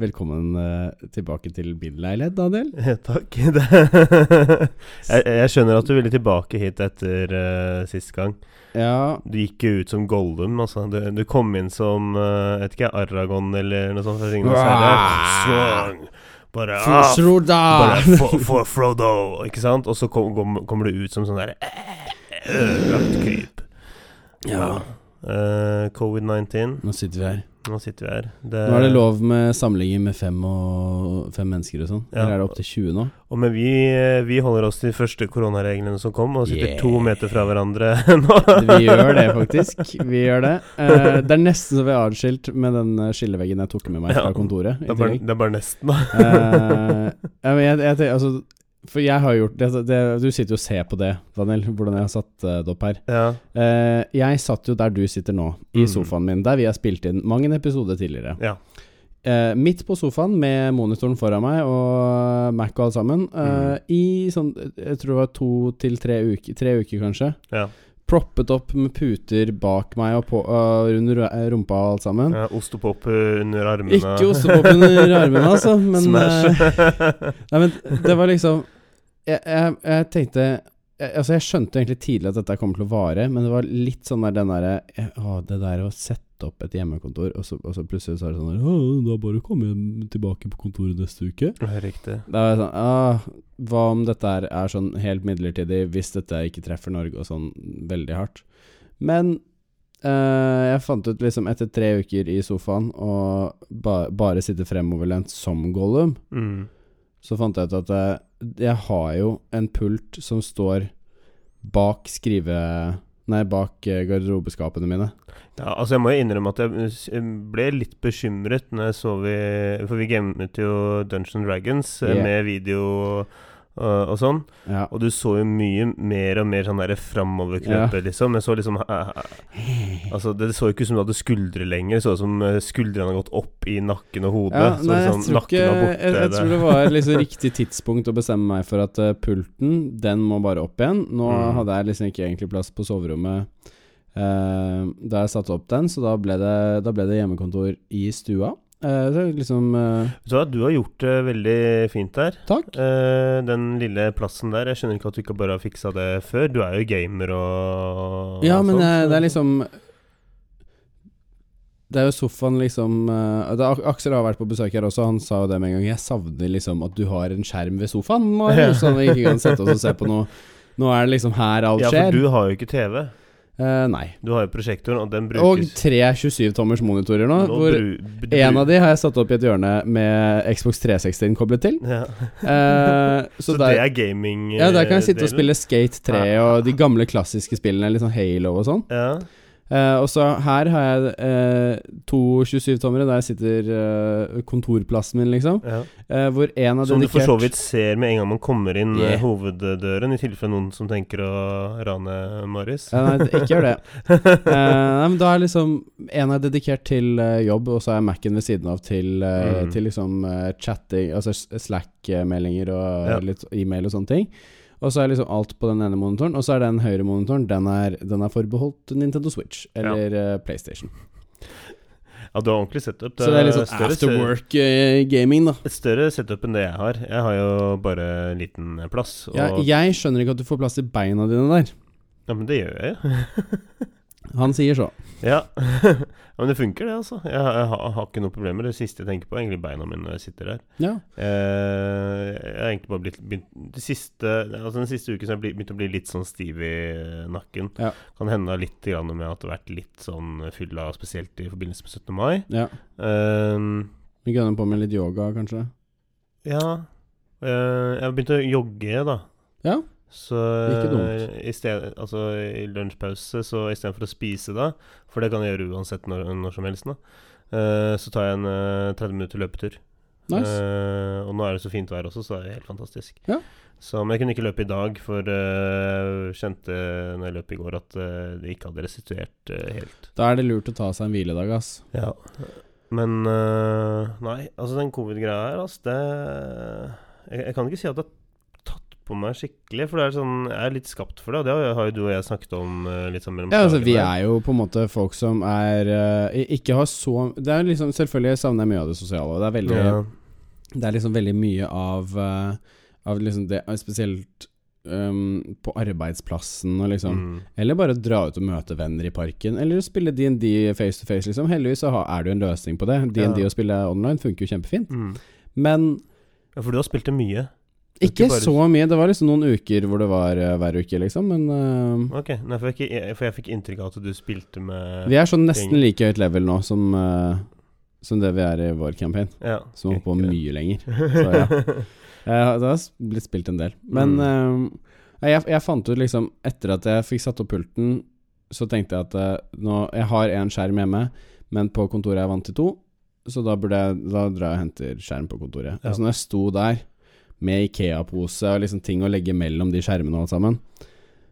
Velkommen eh, tilbake til billeilighet, Daniel. Takk. Jeg, jeg skjønner at du ville tilbake hit etter uh, sist gang. Ja, Du gikk jo ut som Gollum, altså. Du, du kom inn som uh, vet ikke, Aragon eller noe sånt. Strong. Bare, ah, bare for, for Frodo, ikke sant? Og så kom, kom, kommer du ut som sånn der eh, ødelagt kryp. Ja. Uh, Covid-19. Nå sitter vi her. Nå sitter vi her. Nå er det lov med samlinger med fem, og, fem mennesker og sånn. Ja. Eller er det opp til 20 nå? Og men vi, vi holder oss til de første koronareglene som kom, og sitter Yeah. to meter fra hverandre nå. Vi gjør det, faktisk. Vi gjør det. Eh, det er nesten så vi er adskilt med den eh, skilleveggen jeg tok med meg fra Ja. kontoret. Det er bare, det er bare nesten, da. Eh, jeg, jeg, jeg, altså, for jeg har gjort det, det Du sitter jo og ser på det, Daniel, hvordan jeg har satt eh, det opp her. Ja. Eh, jeg satt jo der du sitter nå, i Mm. sofaen min, der vi har spilt inn mange episoder tidligere. ja. Eh, midt på sofaen med monitoren foran meg og Mac og alt sammen, eh, Mm. i sånn Jeg tror det var to til tre uker, tre uker kanskje. ja. Proppet opp med puter bak meg og på, uh, rundt rumpa og alt sammen. ja Ostepop under armene. Ikke ostepop under armene, altså, men Smash. eh, Nei, men det var liksom Jeg, jeg, jeg tenkte jeg, Altså, jeg skjønte egentlig tidlig at dette kommer til å vare, men det var litt sånn der den derre Å, det der å sette opp et hjemmekontor, og så, og så plutselig så er det sånn der da bare komme tilbake på kontoret neste uke. Riktig. Da var jeg sånn ah, Hva om dette er, er sånn helt midlertidig, hvis dette ikke treffer Norge og sånn veldig hardt? Men eh, jeg fant ut liksom etter tre uker i sofaen og ba, bare sitte fremoverlent som Gollum, Mm. så fant jeg ut at jeg, jeg har jo en pult som står bak skrive... Nei, bak eh, garderobeskapene mine. Ja, altså Jeg må jo innrømme at jeg ble litt bekymret når jeg så vi For vi gamet jo Dungeons Dragons eh, Yeah. med video og, og sånn. Ja. Og du så jo mye mer og mer sånn der ja. liksom. Jeg så liksom eh, eh, Altså Det så jo ikke ut som du hadde skuldre lenger. Det så ut som eh, skuldrene hadde gått opp i nakken og hodet. Ja, nei, jeg liksom tror ikke. Jeg, jeg tror det var liksom riktig tidspunkt å bestemme meg for at uh, pulten, den må bare opp igjen. Nå Mm. hadde jeg liksom ikke egentlig plass på soverommet uh, da jeg satte opp den, så da ble det, da ble det hjemmekontor i stua. Eh, så liksom uh... Du du har gjort det veldig fint der. Takk. Uh, den lille plassen der. Jeg skjønner ikke at du ikke bare har fiksa det før. Du er jo gamer og Ja, og men eh, det er liksom Det er jo sofaen liksom eh, er- Aksel har vært på besøk her også, han sa jo det med en gang. Jeg savner liksom at du har en skjerm ved sofaen, Marius, sånn at vi ikke kan sette oss og se på noe. Nå er det liksom her alt skjer. Ja, for du har jo ikke TV. Eh, nei. Du har jo prosjektoren, og den brukes Og tre 27-tommers monitorer nå, Nå hvor én av de har jeg satt opp i et hjørne med Xbox 360 koblet til. ja. uh, Så, så, det er gaming ja, der kan jeg sitte og spille Skate 3 og de gamle klassiske spillene, litt sånn Halo og sånn. Ja. Eh, og så her har jeg eh, to 27-tommere der sitter eh, kontorplassen min, liksom. ja. Eh, hvor en dedikert Som du for så vidt ser med en gang man kommer inn Yeah. hoveddøren, i tilfelle noen som tenker å rane Marius. Nei, ikke gjør det. Eh, nei, men da er liksom En er dedikert til jobb, og så er Mac-en ved siden av til, Mm. til liksom chatting, altså Slack-meldinger og Ja. litt e-mail og sånne ting. Og så er liksom alt på den ene monitoren, og så er den høyre monitoren Den er, den er forbeholdt Nintendo Switch eller ja. PlayStation. Ja, du har ordentlig setup. Så det er litt sånn større after se- work-gaming, da. Et større setup enn det jeg har. Jeg har jo bare en liten plass. Ja, jeg skjønner ikke at du får plass til beina dine der. ja, men det gjør jeg jo. Han sier så. Ja. men det funker, det, altså. Jeg, har- jeg, har, ikke noe problemer. Det siste jeg tenker på, er egentlig beina mine når jeg sitter der. Ja. Eh, jeg har egentlig bare blitt, det siste, altså Den siste uken så har jeg blitt- begynt å bli litt sånn stiv i nakken. Ja. Kan hende litt grann med at det har vært litt sånn fylla, spesielt i forbindelse med 17. mai. ja. Eh, Vi gønner på med litt yoga, kanskje. ja eh, Jeg har begynt å jogge, da. Ja. Så eh, i, sted, altså, i lunsjpause, så istedenfor å spise da, for det kan jeg gjøre uansett når, når som helst, da, uh, så tar jeg en uh, 30 minutter løpetur. Nice. Uh, og nå er det så fint vær også, så det er helt fantastisk. Ja. Så, men jeg kunne ikke løpe i dag, for uh, kjente når jeg løp i går at uh, det ikke hadde restituert uh, helt. Da er det lurt å ta seg en hviledag, ass. Ja. Men uh, nei, altså den covid-greia her, ass, det jeg, jeg kan ikke si at det på meg skikkelig. For det er sånn Jeg er litt skapt for det, og det har- jo du og jeg snakket om eh, litt sånn mellom Ja, altså Vi er jo på en måte folk som er eh, Ikke har så Det er liksom Selvfølgelig savner jeg mye av det sosiale. Det er veldig ja. Det er liksom veldig mye av eh, Av liksom det Spesielt um, på arbeidsplassen og liksom Mm. Eller bare dra ut og møte venner i parken. Eller spille DND face to face, liksom. Heldigvis så har- er det jo en løsning på det. DND Ja. å spille online funker jo kjempefint. Mm. Men Ja, for du har spilt det mye. Ikke bare- så mye. Det var liksom noen uker hvor det var uh, hver uke, liksom. Men uh, Ok, Nei, for, jeg, for jeg fikk inntrykk av at du spilte med vi er sånn nesten Ting. like høyt level nå som, uh, som det vi er i vår campaign. Ja. Som holder på mye lenger. Så ja. Eh, det har blitt spilt en del. Men eh, jeg, jeg fant ut liksom Etter at jeg fikk satt opp pulten, så tenkte jeg at eh, nå Jeg har én skjerm hjemme, men på kontoret er jeg vant til to. Så da, burde jeg, da drar jeg og henter skjerm på kontoret. Ja. Altså når jeg sto der med Ikea-pose og liksom ting å legge mellom de skjermene og alt sammen,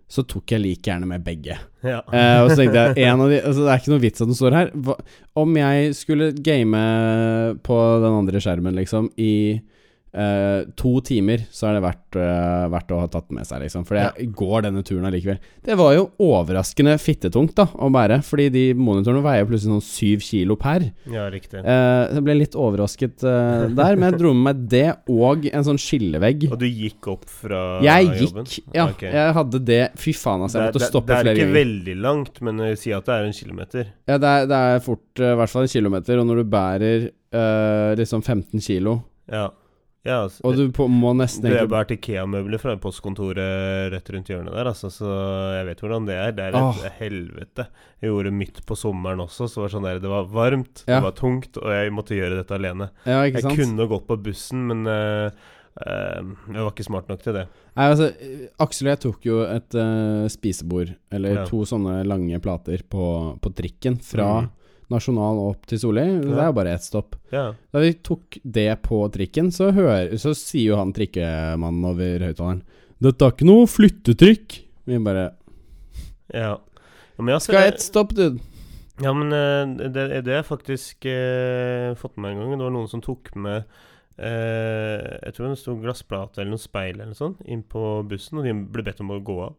så tok jeg like gjerne med begge. ja. Eh, og så tenkte jeg en av de, altså Det er ikke noe vits at den står her. Hva, om jeg skulle game på den andre skjermen, liksom, i eh, to timer, så er det verdt, uh, verdt å ha tatt med seg, liksom. For jeg går denne turen allikevel. Det var jo overraskende fittetungt da å bære, fordi de monitorene veier plutselig sånn syv kilo per. ja, riktig. Så jeg ble litt overrasket der, men jeg dro med meg det og en sånn skillevegg. Og du gikk opp fra Jeg jobben? gikk, ja. Okay. Jeg hadde det Fy faen, altså. Jeg det, måtte det, stoppe det er ikke ganger. veldig langt, men uh, si at det er en kilometer. Ja, det er, det er fort i hvert fall en kilometer, og når du bærer liksom 15 kilo, Ja. Ja altså, og du på, må nesten egentlig båret Ikea-møbler fra postkontoret rett rundt hjørnet der, altså, så jeg vet hvordan det er. Det er et Åh. helvete. Jeg gjorde midt på sommeren også, så var det sånn der Det var varmt, Ja. det var tungt, og jeg måtte gjøre dette alene. Ja, ikke Jeg sant? kunne gått på bussen, men eh, eh, jeg var ikke smart nok til det. Nei, altså, Aksel og jeg tok jo et eh, spisebord, eller Ja. to sånne lange plater, på, på trikken fra Mhm. Nasjonal og opp til Solli. Det er jo bare ett stopp. Ja. Da vi tok det på trikken, så, hører, så sier jo han trikkemannen over høyttaleren 'Dette er ikke noe flyttetrykk'. Vi bare ja. ja men jeg, Skal ett stopp, dude? Ja, men eh, det, det har jeg faktisk eh, fått med meg en gang. Det var noen som tok med eh, Jeg tror det sto glassplate eller noe speil eller noe sånt inn på bussen, og de ble bedt om å gå av.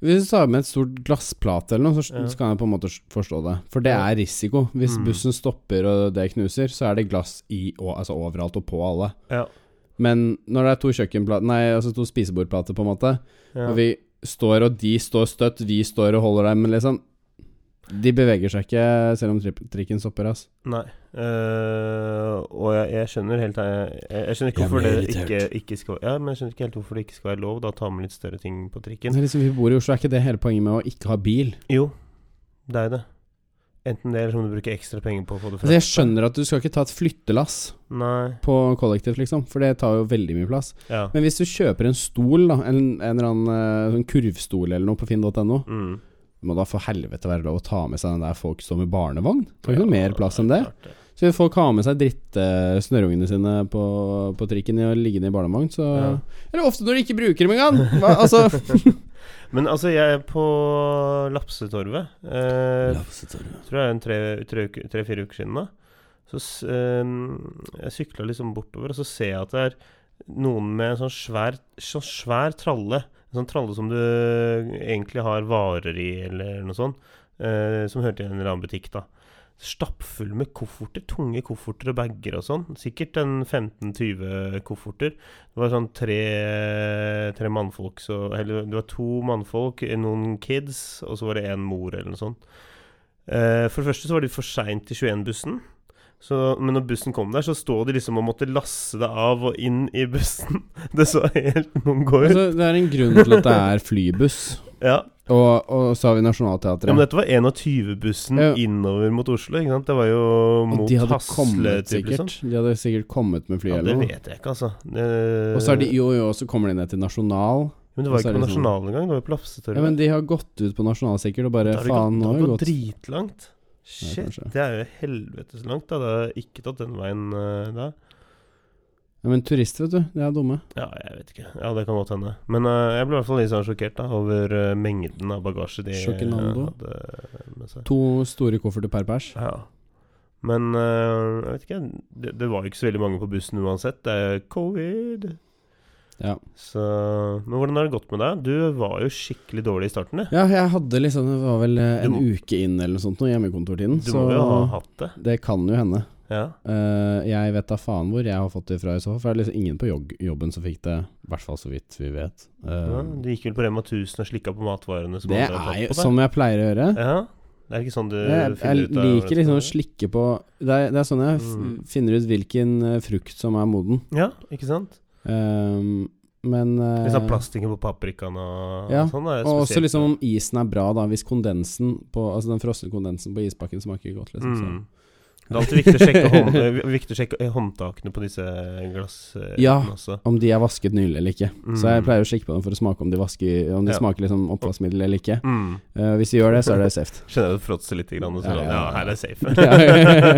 Hvis du tar med et stort glassplate eller noe, så kan jeg på en måte forstå det. For det er risiko. Hvis Mm. bussen stopper og det knuser, så er det glass i og, altså overalt og på alle. Ja. Men når det er to kjøkkenplater Nei, altså to spisebordplater, på en måte, Ja. og vi står og de står støtt, vi står og holder dem, liksom De beveger seg ikke selv om trikken stopper, altså. Nei. Eh, og jeg, jeg skjønner helt Jeg, jeg skjønner ikke hvorfor det ikke, ikke skal Ja, men jeg skjønner ikke helt hvorfor det ikke skal være lov da å ta med litt større ting på trikken. Det er liksom, vi bor i Oslo, er ikke det hele poenget med å ikke ha bil? Jo, det er det. Enten det, eller så må du bruke ekstra penger på å få det Altså, jeg skjønner at du skal ikke ta et flyttelass Nei. på kollektivt, liksom, for det tar jo veldig mye plass. Ja. Men hvis du kjøper en stol, da, en, en eller annen eh, sånn kurvstol eller noe på finn.no, Mm. Må da for helvete være lov å ta med seg den der folk står med barnevogn? Det er ikke noe mer plass enn det. Så folk har med seg drittsnørrungene sine på, på trikken og liggende i barnevogn, så Ja. Eller ofte når de ikke bruker dem engang! Altså Men altså, jeg er på Lapsetorvet. Eh, tror jeg er en tre-fire tre, uker- tre-fire uker siden da. Så ehm, jeg sykla liksom bortover, og så ser jeg at det er noen med en sånn svær, sånn svær tralle. En sånn tralle som du egentlig har varer i, eller noe sånt. eh, som hørte i en eller annen butikk, da. Stappfull med kofferter, tunge kofferter og bager og sånn. Sikkert en 15-20 kofferter. Det var sånn tre, tre mannfolk så, Eller det var to mannfolk, noen kids, og så var det en mor, eller noe sånt. Eh, for det første så var de for seint til 21-bussen. Så, men når bussen kom der, så står de liksom og måtte lasse det av og inn i bussen. Det så helt mongo ut. Altså, det er en grunn til at det er flybuss. Ja. Og, og så har vi ja, men dette var 21-bussen Ja. innover mot Oslo, ikke sant? Det var jo mot Hasle, sikkert. De hadde sikkert kommet med fly Ja, eller det vet jeg ikke, altså. Det, Og så er de Jo, jo, så kommer de ned til Nasjonal. men det var ikke på sånn- Nasjonal engang, det var jo på. Ja, men de har gått ut på Nasjonal sikkert og bare har det Faen, gått- nå har det gått gått dritlangt. Shit, kanskje. det er jo helvetes langt. da Det har ikke tatt den veien uh, da. Ja, Men turister, vet du, de er dumme. Ja, jeg vet ikke. Ja, det kan godt hende. Men uh, jeg ble i hvert fall litt sånn sjokkert da over uh, mengden av bagasje de eh, hadde med seg. To store kofferter per pers. Ja. Men jeg vet ikke. Det, det var jo ikke så veldig mange på bussen uansett. Det er covid. Ja. Så Men hvordan har det gått med deg? Du var jo skikkelig dårlig i starten, Det. ja, jeg hadde liksom Det var vel eh, en må- uke inn eller noe sånt nå, hjemmekontortiden. Du så må jo ha hatt det. det kan jo hende. Ja. Uh, jeg vet da faen hvor jeg har fått det fra i så fall. For det er liksom ingen på jog jobben som fikk det, i hvert fall så vidt vi vet. Uh, ja. Du gikk vel på Rema 1000 og slikka på matvarene som det er jo som jeg pleier å gjøre. Ja. Det er ikke sånn du Jeg, jeg finner ut av liker liksom å slikke på Det er, det er sånn jeg Mm. finner ut hvilken frukt som er moden. Ja, ikke sant? Ehm, men eh, Liksom plastikken på paprikaen og Ja, sånn er Og også liksom om isen er bra, da. Hvis kondensen på Altså den frosne kondensen på isbakken smaker godt, liksom. så- mm. Det er alltid viktig å sjekke, hånd, eh, viktig å sjekke håndtakene på disse glassene Ja. også. Om de er vasket nylig eller ikke. Så jeg Mm. pleier å sjekke på dem for å smake om de, vasker, om de Ja. smaker liksom oppvaskmiddel eller ikke. Mm. Uh, hvis de gjør det, så er det safe. Skjønner det fråtser litt, grann, og så, Ja, ja, ja, ja. her er det safe.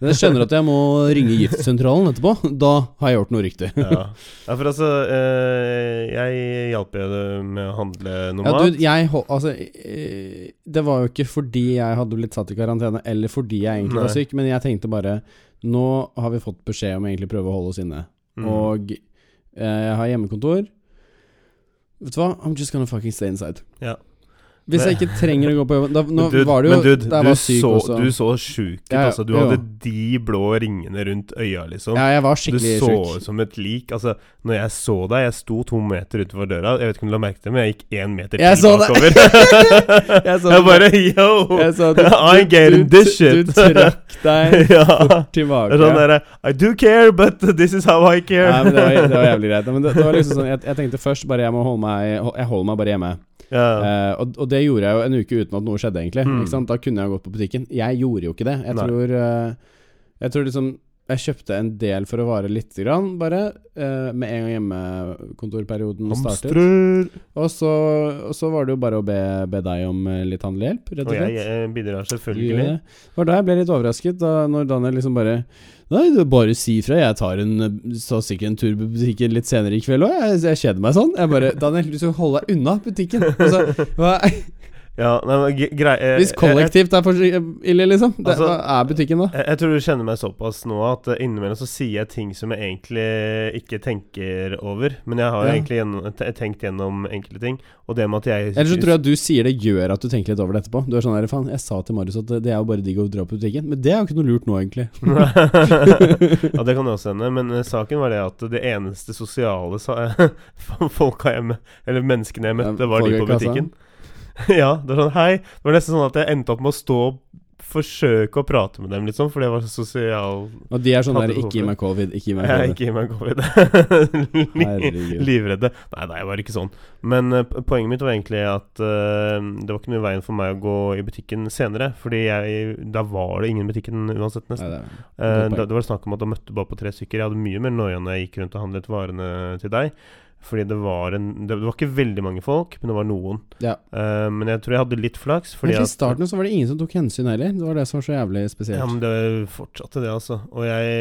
Men jeg skjønner at jeg må ringe giftsentralen etterpå. Da har jeg gjort noe riktig. ja. for altså uh, Jeg hjalp jo deg med å handle noe Ja, mat. du, jeg Altså, eh, det var jo ikke fordi jeg hadde blitt satt i karantene, eller fordi jeg egentlig var men jeg tenkte bare Nå har vi fått beskjed om egentlig prøve å holde oss inne. Mm. Og eh, jeg har hjemmekontor. Vet du hva? I'm just gonna fucking stay inside. Ja. Hvis jeg ikke trenger å gå på jobben da, Nå dude, var det jo men dude, du, syk så, også. du så sjuk ut, Ja, altså. Du jo. hadde de blå ringene rundt øya, liksom. Ja, jeg var Du skikkelig så sjuk. ut som et lik. Altså, når jeg så deg Jeg sto to meter utenfor døra. Jeg vet ikke om du la merke til det, men jeg gikk én meter Jeg til så bakover. Jeg så jeg bare Yo! Jeg så du, I ain't getting this shit. Du trakk deg ja. fort tilbake. Sånn derre I do care, but this is how I care. Nei, men det var, det var jævlig greit. Men det, det var liksom sånn jeg, jeg tenkte først bare jeg må holde meg Jeg holder meg bare hjemme. Ja. Eh, og, og det gjorde jeg jo en uke uten at noe skjedde, egentlig. Mm. Da kunne jeg gått på butikken. Jeg gjorde jo ikke det. Jeg Nei. tror uh, Jeg tror liksom Jeg kjøpte en del for å vare lite grann, bare. eh, med en gang hjemmekontorperioden startet. Og så, og så var det jo bare å be, be deg om eh, litt handlehjelp, rett og Og jeg, jeg bidrar selvfølgelig. det. Var da jeg ble litt overrasket, da når Daniel liksom bare Nei, du bare si fra. Jeg tar en eh, så sikkert en tur på butikken litt senere i kveld òg. Jeg, jeg kjeder meg sånn. Jeg bare Daniel, du skal holde deg unna butikken. Og så, hva, Ja, nei, grei eh, hvis kollektivt er for ille, liksom. Det, Altså- hva er butikken da? Jeg, jeg tror du kjenner meg såpass nå at eh, innimellom så sier jeg ting som jeg egentlig ikke tenker over. Men jeg har Ja. egentlig gjennom, tenkt gjennom enkelte ting. Og det med at jeg Eller så tror jeg at du sier det gjør at du tenker litt over det etterpå. Du er sånn her, faen, jeg sa til Marius at det, er jo bare digg å dra på butikken. Men det er jo ikke noe lurt nå, egentlig. ja, det kan det også hende. Men eh, saken var det at det eneste sosiale folka jeg Eller menneskene jeg møtte, var de på butikken. ja, det var sånn Hei. Det var nesten sånn at jeg endte opp med å stå og forsøke å prate med dem, liksom, fordi jeg var så sosial. Og de er sånn der Ikke gi meg covid, ikke gi meg Jeg Ja, ikke gi meg covid. Livredde. Nei, nei, jeg var ikke sånn. Men uh, poenget mitt var egentlig at uh, det var ikke noe i veien for meg å gå i butikken senere. Fordi jeg, da var det ingen i butikken uansett, Nei, nesten. det uh, Eh, da, det var snakk om at da møtte bare på tre stykker. Jeg hadde mye mer noia når jeg gikk rundt og handlet varene til deg. Fordi det var en Det, var ikke veldig mange folk, men det var noen. Ja. Uh, men jeg tror jeg hadde litt flaks. Fordi Men til starten så var det ingen som tok hensyn heller. Det var det som var så jævlig spesielt. Ja, men det fortsatte det, altså. Og jeg,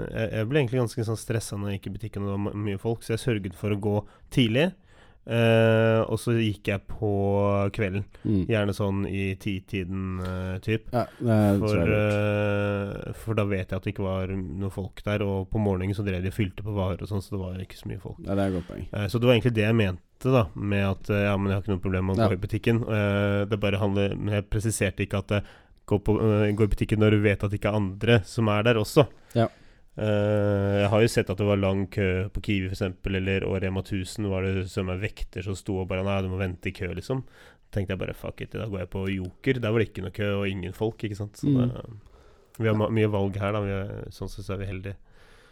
jeg, jeg ble egentlig ganske sånn stressa når jeg gikk i butikken og det var mye folk, så jeg sørget for å gå tidlig. Eh, og så gikk jeg på kvelden. Mm. Gjerne sånn i titiden uh, typ. Ja, For, eh, for da vet jeg at det ikke var noe folk der. Og på morgenen så drev de og fylte på varer og sånn, så det var ikke så mye folk. Ja, det. Eh, Så det var egentlig det jeg mente, da. Med at ja, men jeg har ikke noe problem med å Ja. gå i butikken. Det bare handler Men jeg presiserte ikke at gå, på, gå i butikken når du vet at det ikke er andre som er der også. Ja. Eh, jeg har jo sett at det var lang kø på Kiwi f.eks., eller og Rema 1000 var det som er vekter som sto og bare Nei, du må vente i kø, liksom. tenkte jeg bare fuck it, da går jeg på Joker. Der var det ikke noe kø og ingen folk, ikke sant. Så Mm. det, vi har mye valg her, da. Vi er, sånn sett så er vi heldige.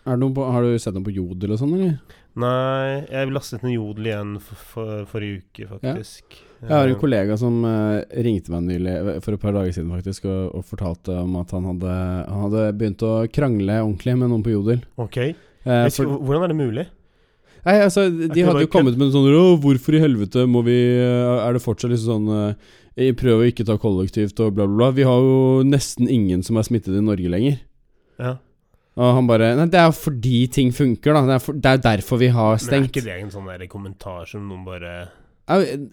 På, har du sett noe på Jodel og sånn, eller? Nei, jeg lastet ned Jodel igjen for, for, forrige uke, faktisk. Jeg har en Eh, kollega som uh, ringte meg nylig, for et par dager siden faktisk, og, og fortalte om at han hadde, han hadde begynt å krangle ordentlig med noen på Jodel. Ok. Uh, for, skal, hvordan er det mulig? nei, altså, de hadde jo kommet med en sånn Å, hvorfor i helvete må vi eh, Er det fortsatt liksom sånn eh, Prøv å ikke ta kollektivt og bla, bla, bla. Vi har jo nesten ingen som er smittet i Norge lenger. Ja. Og han bare Nei, det er jo fordi ting funker, da. Det er, for, det er derfor vi har stengt. Men er ikke det en sånn der kommentar som noen bare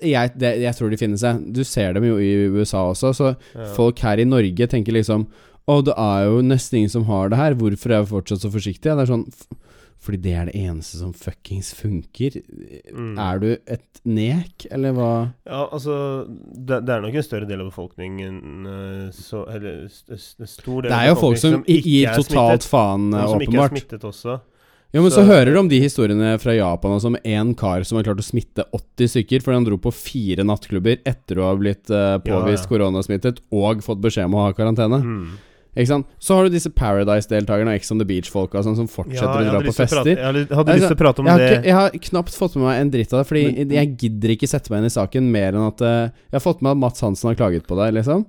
Jeg, det, jeg tror de finnes, jeg. Du ser dem jo i USA også. Så ja. folk her i Norge tenker liksom Å, det er jo nesten ingen som har det her. Hvorfor er vi fortsatt så forsiktige? Det er sånn fordi det er det eneste som fuckings funker. Mm. Er du et nek, eller hva? Ja, altså det, det er nok en større del av befolkningen øh, så, Eller en stor del Det er jo folk som som gir totalt faen, og eh, som ikke er smittet også. Ja, men så, Så- hører du om de historiene fra Japan altså, om én kar som har klart å smitte 80 stykker fordi han dro på fire nattklubber etter å ha blitt uh, påvist Ja, ja. koronasmittet og fått beskjed om å ha karantene. Mm. Ikke sant? Så har du disse Paradise-deltakerne og Ex on the Beach-folka sånn, som fortsetter Ja, å dra på prate- fester. Jeg hadde, hadde lyst til å prate om Jeg har, det. jeg har knapt fått med meg en dritt av det, Fordi Men- jeg gidder ikke sette meg inn i saken mer enn at uh, Jeg har fått med at Mats Hansen har klaget på deg, liksom.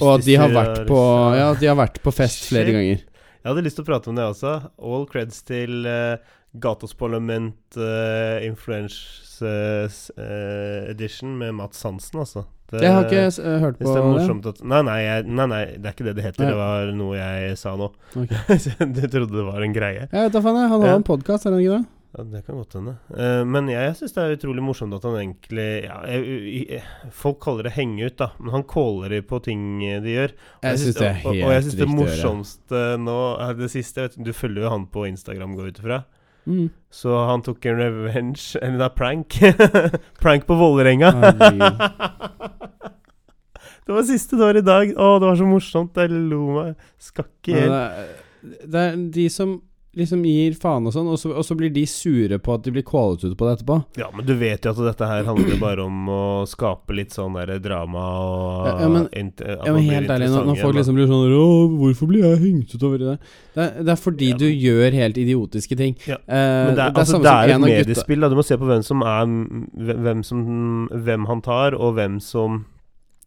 Og at de har vært på, ja, de har vært på fest flere Shit. ganger. Jeg hadde lyst til å prate om det også. All creds til uh, Gatos Parlament uh, Influence uh, Edition med Mats Hansen, altså. Det, Jeg har ikke eh, hørt på det det. at nei nei, jeg, nei, nei, det er ikke det det heter. Nei. Det var noe jeg sa nå. Okay. du trodde det var en greie. Jeg vet da faen. Han har Ja. en podkast, er han ikke det? Ja, Det kan godt hende. Uh, men jeg, jeg syns det er utrolig morsomt at han egentlig ja, jeg, jeg, Folk kaller det henge ut, da. Men han caller på ting de gjør. Og Jeg syns det er og, og, helt og jeg syns det riktig morsomste nå er det siste vet, Du følger jo han på Instagram, går ut ifra. Mm. Så han tok en revenge Eller det er prank. prank på Vålerenga. Det var siste det var i dag. Å, det var så morsomt. Jeg lo meg skakk i hjel. de som liksom gir faen og sånn, og så, og så blir de sure på at de blir callet ut på det etterpå. Ja, men du vet jo at dette her handler bare om å skape litt sånn der drama og Ja, ja, men- Ja, men helt ærlig, når, når folk liksom blir sånn Å, hvorfor blir jeg hengt ut over det? Det er, det er fordi Ja. du gjør helt idiotiske ting. Ja, Eh, Men det er, altså, det er et en av gutta- mediespill. Da. Du må se på hvem som er Hvem, som, hvem han tar, og hvem som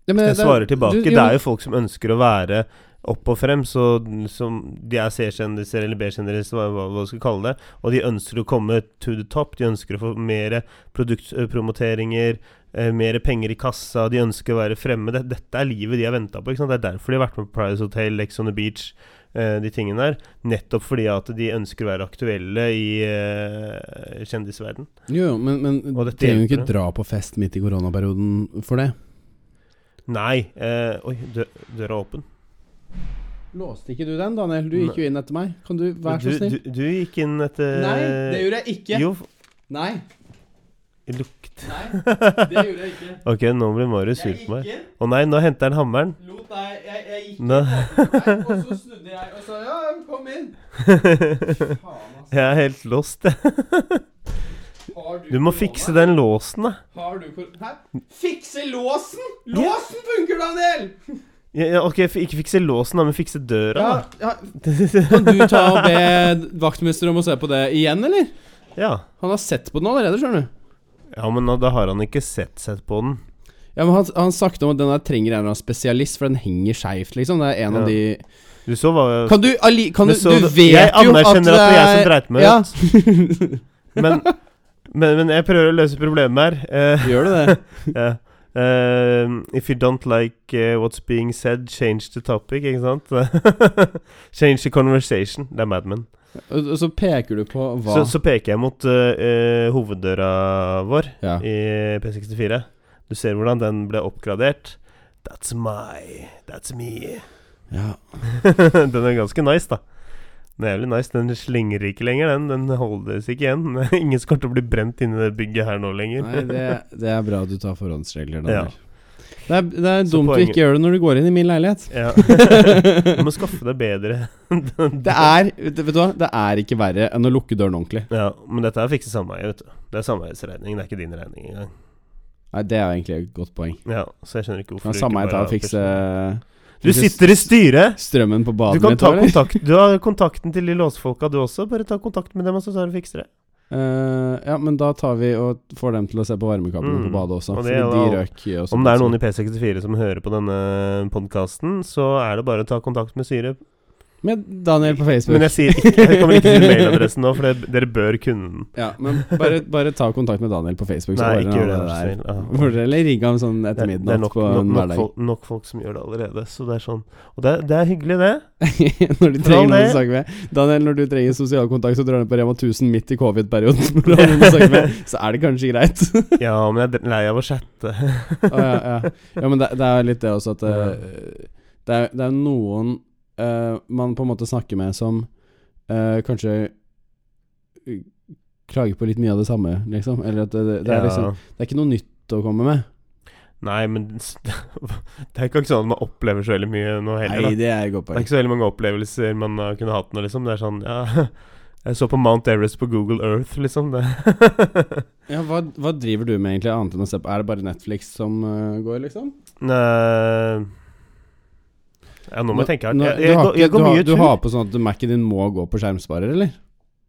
Ja, men det- svarer tilbake. du- det er jo folk som ønsker å være opp og frem, så som de er C-kjendiser eller B-kjendiser, hva, hva hva du skal kalle det. Og de ønsker å komme to the top. De ønsker å få mer produktpromoteringer, eh, mer penger i kassa. De ønsker å være fremme. Det, dette er livet de har venta på. Ikke sant? Det er derfor de har vært med på Paradise Hotel, Lex on the Beach, eh, de tingene der. Nettopp fordi at de ønsker å være aktuelle i eh, kjendisverden. Jo, jo, men, men Og dette trenger jo ikke dra på fest midt i koronaperioden for det. Nei eh, Oi, dø, døra er åpen. Låste ikke du den, Daniel? Du gikk jo inn etter meg. Kan du være du, så snill? Du, du gikk inn etter Nei, det gjorde jeg ikke. Jo, Nei. lukt Nei, det gjorde jeg ikke. Ok, nå blir Marius sur på meg. Å nei, nå henter han hammeren. lot deg Jeg, jeg gikk inn, og så snudde jeg og sa ja, kom inn. Jeg er helt lost, jeg. Du, Du må fikse den låsen, da. Har du for... Hæ? Fikse låsen? Låsen funker, Daniel! Ja, ok, ikke fikse låsen, da, men fikse døra. Ja, ja. Kan du ta og be vaktmester om å se på det igjen, eller? Ja. Han har sett på den allerede, skjønner du. ja, men da har han ikke sett sett på den. Ja, men Han, han snakket om at den der trenger en eller annen spesialist, for den henger skeivt, liksom. Det er en av de Du så hva Kan du ali, Kan du, så du det- vet Jeg jo at anerkjenner at det er jeg som dreit meg ja. ut. Men, men, men jeg prøver å løse problemet her. Eh, Gjør du det? ja. Eh, if you don't like uh, what's being said, change the topic, ikke sant? change the conversation. Det er Mad Men. Så peker du på hva Så, så peker jeg mot uh, hoveddøra vår Ja. i P64. Du ser hvordan den ble oppgradert. That's my That's me. ja. den er ganske nice, da. Den er jævlig nice. Den slenger ikke lenger, den. Den holdes ikke igjen. Ingen skal til å bli brent inni det bygget her nå lenger. Nei, det, det er bra du tar forhåndsregler, Daniel. Det er, det er dumt du poenget- ikke gjør det når du går inn i min leilighet. Ja. Du må skaffe deg bedre Det er Vet du hva? Det er ikke verre enn å lukke døren ordentlig. Ja, men dette er fikse sameie, vet du. Det er sameiesregning, det er ikke din regning engang. Nei, Det er egentlig et godt poeng. Ja, så jeg skjønner ikke hvorfor du samme ikke ta bare og fikse Du sitter i styret! strømmen på Du badet kan mitt ta kontakt Du har kontakten til de låsfolka, du også. Bare ta kontakt med dem, og så tar du fikser det. Uh, ja, men da tar vi og får dem til å se på varmekablene Mm. på badet også. Og det fordi de røk også Om det er noen i P64 som hører på denne podkasten, så er det bare å ta kontakt med styret. Med Daniel på Facebook. Men jeg sier ikke Jeg kommer ikke til mailadressen nå, for det, dere bør kunne den. Ja, men bare, bare ta kontakt med Daniel på Facebook. Så Nei, ikke gjør det. der. Ah. Eller rigge ham sånn etter midnatt det er nok, på en nok, hverdag. folk, nok folk som gjør det allerede. Så det er sånn Og det, det er hyggelig, det. når du trenger noen å snakke med. Daniel, når du trenger sosial kontakt, så drar du på Rema 1000 midt i covid-perioden. Så er det kanskje greit. Ja, men jeg er lei av å chatte. ah, ja, ja. ja, men det, det er litt det også at eh, det, er, det er noen eh, man på en måte snakker med som uh, kanskje klager på litt mye av det samme, liksom. Eller at det, det, det er liksom Det er ikke noe nytt å komme med. Nei, men det er ikke sånn at man opplever så veldig mye nå heller. Nei, det er godt Det er ikke så veldig mange opplevelser man har kunnet hatt nå, liksom. Det er sånn Ja, jeg så på Mount Everest på Google Earth, liksom. Ja, hva, hva driver du med egentlig, annet enn å se på Er det bare Netflix som uh, går, liksom? Nei Ja, nå må jeg tenke her. Jeg, Jeg, jeg, jeg går mye tur. Du har på sånn at Mac-en din må gå på skjermsparer, eller?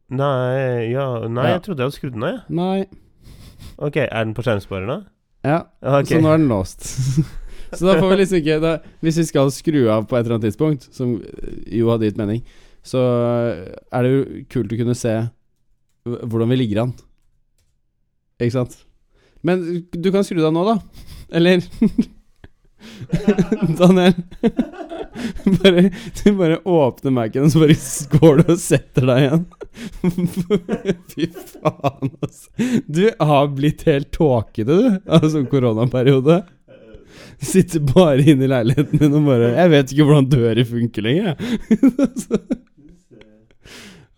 Nei, ja, nei jeg trodde jeg hadde skrudd den av, jeg. Nei. Ok, er den på skjermsparer nå? Ja, okay. så nå er den låst. så da får vi liksom ikke da, Hvis vi skal skru av på et eller annet tidspunkt, som jo hadde gitt mening, så er det jo kult å kunne se hvordan vi ligger an. Ikke sant? Men du kan skru deg nå, da. Eller Daniel. bare, du bare åpner Mac-en, og så bare går du og setter deg igjen. Fy faen, altså. Du har blitt helt tåkete, du, av sånn koronaperiode. Sitter bare inne i leiligheten din og bare Jeg vet ikke hvordan dører funker lenger, jeg.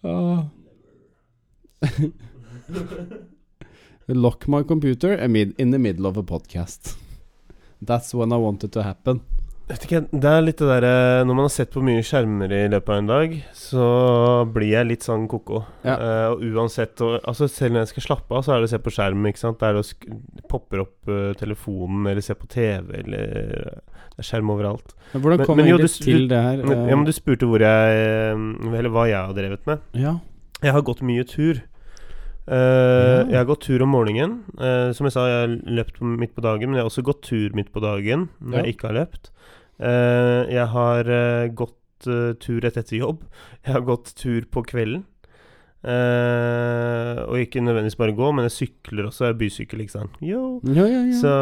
Åh. Lock my computer in the middle of a podcast. That's when I want it to happen. Ikke, det er litt det derre Når man har sett på mye skjermer i løpet av en dag, så blir jeg litt sånn ko-ko. Ja. Uh, og uansett og, Altså Selv når jeg skal slappe av, så er det å se på skjerm. Ikke sant? Det er å popper opp uh, telefonen, eller se på TV, eller Det er skjerm overalt. Men hvordan kom men jo, du- til det her? Uh, ja, men du spurte hvor jeg eh, Eller hva jeg har drevet med. ja. Jeg har gått mye tur. Ja. Jeg har gått tur om morgenen. Uh, som jeg sa, jeg har løpt midt på dagen, men jeg har også gått tur midt på dagen når Ja. jeg ikke har løpt. Uh, jeg har gått tur rett etter jobb. Jeg har gått tur på kvelden. Og ikke nødvendigvis bare gå, men jeg sykler også. Jeg er bysykkel, ikke sant. Yo. Ja, ja, ja. Så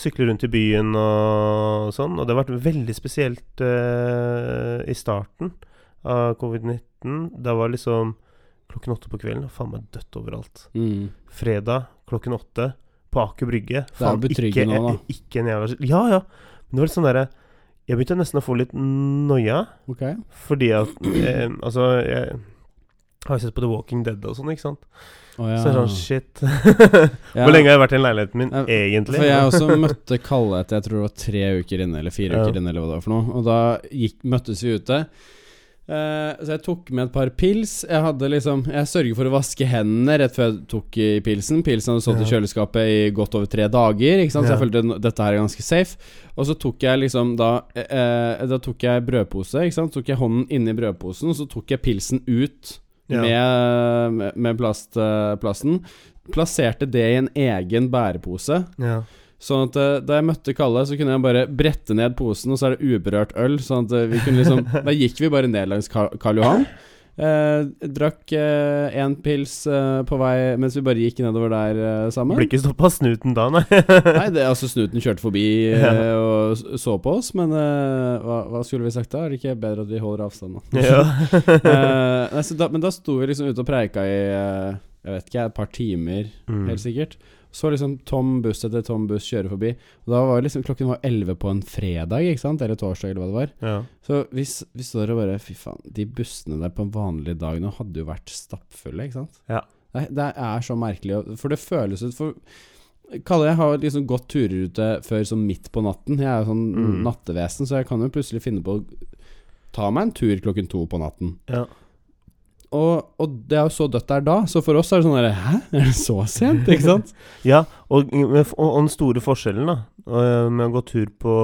sykler rundt i byen og sånn. Og det har vært veldig spesielt i starten av covid-19. Da var liksom klokken åtte på kvelden, faen meg dødt overalt. Mm. Fredag klokken åtte på Aker Brygge. Det er nå, da. Ikke en jævla Ja, ja. Men det var litt sånn derre Jeg begynte nesten å få litt noia, Ok. fordi at eh, Altså, jeg har jo sett på The Walking Dead og sånn, ikke sant. Oh, ja. Så det er sånn shit. Hvor lenge har jeg vært i leiligheten min, jeg, egentlig? For jeg også møtte Kalle etter jeg tror det var tre uker inne, eller fire Ja. uker inne, eller hva det var for noe. Og da gikk, møttes vi ute. Eh, så jeg tok med et par pils. Jeg hadde liksom Jeg sørger for å vaske hendene rett før jeg tok i pilsen. Pilsen hadde stått i kjøleskapet i godt over tre dager, ikke sant? så jeg følte dette her er ganske safe. Og så tok jeg liksom da uh, Da tok jeg brødpose, ikke sant. Så tok jeg hånden inni brødposen, og så tok jeg pilsen ut Ja. med, med, plast, plasten. Plasserte det i en egen bærepose. Ja. Sånn at eh, da jeg møtte Kalle, så kunne jeg bare brette ned posen, og så er det uberørt øl. Sånn at eh, vi kunne liksom Da gikk vi bare ned langs Karl Johan. Eh, drakk én pils eh, på vei mens vi bare gikk nedover der eh, sammen. Ble ikke stoppa snuten da, nei. Nei, det, altså snuten kjørte forbi eh, og så på oss, men eh, hva, hva skulle vi sagt da? Er det ikke bedre at vi holder avstand, da? ja. Eh, nei, da, men da sto vi liksom ute og preika i eh, Jeg vet ikke, et par timer, Mm. helt sikkert. Så liksom Tom buss etter Tom buss kjøre forbi. Og da var liksom klokken var 11 på en fredag, ikke sant? Eller torsdag, eller hva det var. ja. Så vi, vi står og bare Fy faen, de bussene der på en vanlig dag nå hadde jo vært stappfulle, ikke sant? Ja. Det, det er så merkelig, for det føles ut For Kalle jeg har liksom gått turer ute før sånn midt på natten. Jeg er jo sånn Mm. nattevesen, så jeg kan jo plutselig finne på å ta meg en tur klokken to på natten. ja. Og, og det er jo så dødt der da, så for oss er det sånn derre Hæ, er det så sent? Ikke sant? Ja, og, og, og den store forskjellen da med å gå tur på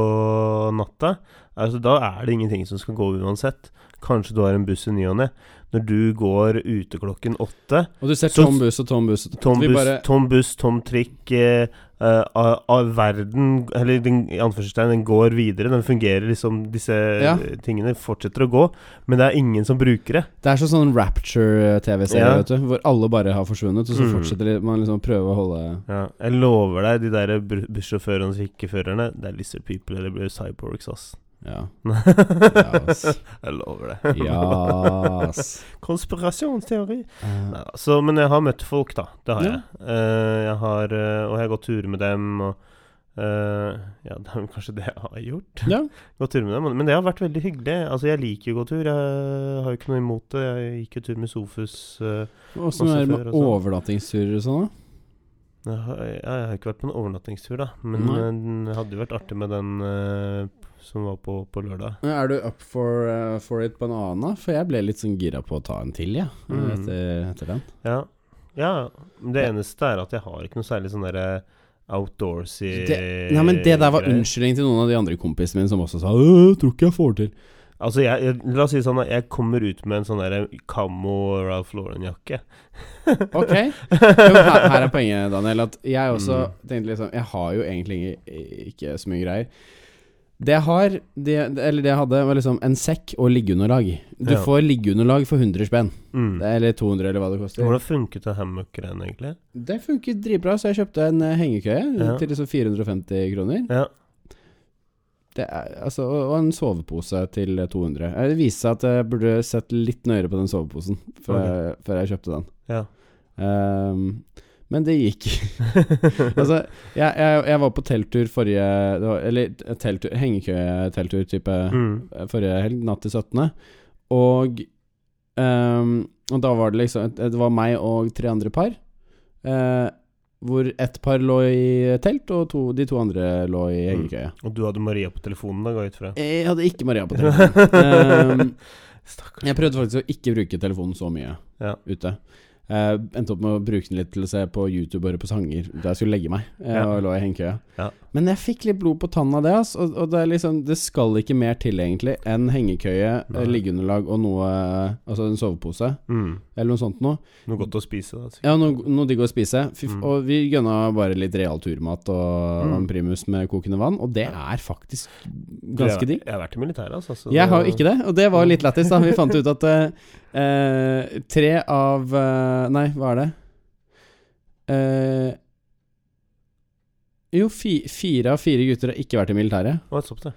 natta altså, Da er det ingenting som skal gå uansett. Kanskje du har en buss i ny og ne. Når du går ute klokken åtte Og du ser Så- tom buss og tom buss. Tom buss, bare- tom, bus, tom trikk eh, eh, av, av verden Eller den, i anførselstegn, den går videre. Den fungerer liksom Disse Ja. tingene fortsetter å gå, men det er ingen som bruker det. Det er sånn sånn Rapture-TV-serie, Ja. vet du, hvor alle bare har forsvunnet, og så Mm. fortsetter man liksom å prøve å holde Ja, jeg lover deg, de der bussjåførene og ikke-førerne, det er lizard people eller cyborgs, ass. Ja. jeg lover det. Ja. Konspirasjonsteori. Uh. Så, men jeg har møtt folk, da. Det har Ja. jeg. Uh, jeg har, eh, og jeg har gått turer med dem. Og Uh, ja, det er kanskje det jeg har gjort. Ja. Gått tur med dem. Men det har vært veldig hyggelig. Altså, Jeg liker å gå tur. Jeg har jo ikke noe imot det. Jeg gikk jo tur med Sofus. Åssen er det med sånn. overnattingsturer og sånn, da? jeg, har, jeg, har ikke vært på en overnattingstur, da. Men uh, det hadde jo vært artig med den som var på, på lørdag. Er du up for, uh, for it på en annen? For jeg ble litt sånn gira på å ta en til, jeg, ja, Mm. etter, etter den. Ja. ja. Det eneste er at jeg har ikke noe særlig sånn derre outdoorsy Det, nei, men det der var greier. unnskyldning til noen av de andre kompisene mine som også sa «Øh, tror ikke jeg får til'. Altså, jeg, jeg, la oss si sånn at jeg kommer ut med en sånn der Camo Ralph Lauren-jakke. Ok. Jo, her, her er poenget, Daniel. At jeg også Mm. tenkte liksom Jeg har jo egentlig ikke, ikke så mye greier. Det jeg har, det, eller det jeg hadde, var liksom en sekk og liggeunderlag. Du Ja. får liggeunderlag for 100 spenn. Mm. Det er- Eller 200, eller hva det koster. Hvordan funket det hammock-greiene, egentlig? Det funket dritbra, så jeg kjøpte en eh, hengekøye Ja. til liksom 450 kroner. Ja. Det er, altså, og og en sovepose til 200. Eh, Det viste seg at jeg burde sett litt nøyere på den soveposen før, jeg, før jeg kjøpte den. Ja. Ehm, men det gikk. altså, jeg, jeg, jeg var på telttur forrige var, Eller telttur, hengekøye-telttur type Mm. forrige helg, natt til 17. Og, um, og da var det liksom Det var meg og tre andre par. Uh, hvor ett par lå i telt, og to, de to andre lå i hengekøye. Og du hadde Maria på telefonen, da, går jeg ut fra? Jeg hadde ikke Maria på telefonen. um, jeg prøvde faktisk å ikke bruke telefonen så mye Ja. ute. Eh, endte opp med å bruke den litt til å se på YouTube og høre på sanger da jeg skulle legge meg. Uh, Ja. Og lå i hengekøya. Ja. Men jeg fikk litt blod på tanna av det. ass, Og, og det, liksom, det skal ikke mer til, egentlig, enn hengekøye, Nei. eh, liggeunderlag og noe Altså en sovepose, Mm. eller noe sånt noe. Noe godt å spise, da. sikkert. Ja, noe, noe digg å spise. Fy, Mm. Og vi gønna bare litt real turmat og, Mm. en primus med kokende vann, og det er faktisk ganske jeg, digg. Jeg har vært i militæret, altså. Jeg har jo ikke det, og det var litt lættis, da. Vi fant ut at eh, eh, tre av eh, Nei, hva er det? Eh, jo, fi, fire av fire gutter har ikke vært i militæret Å, er det.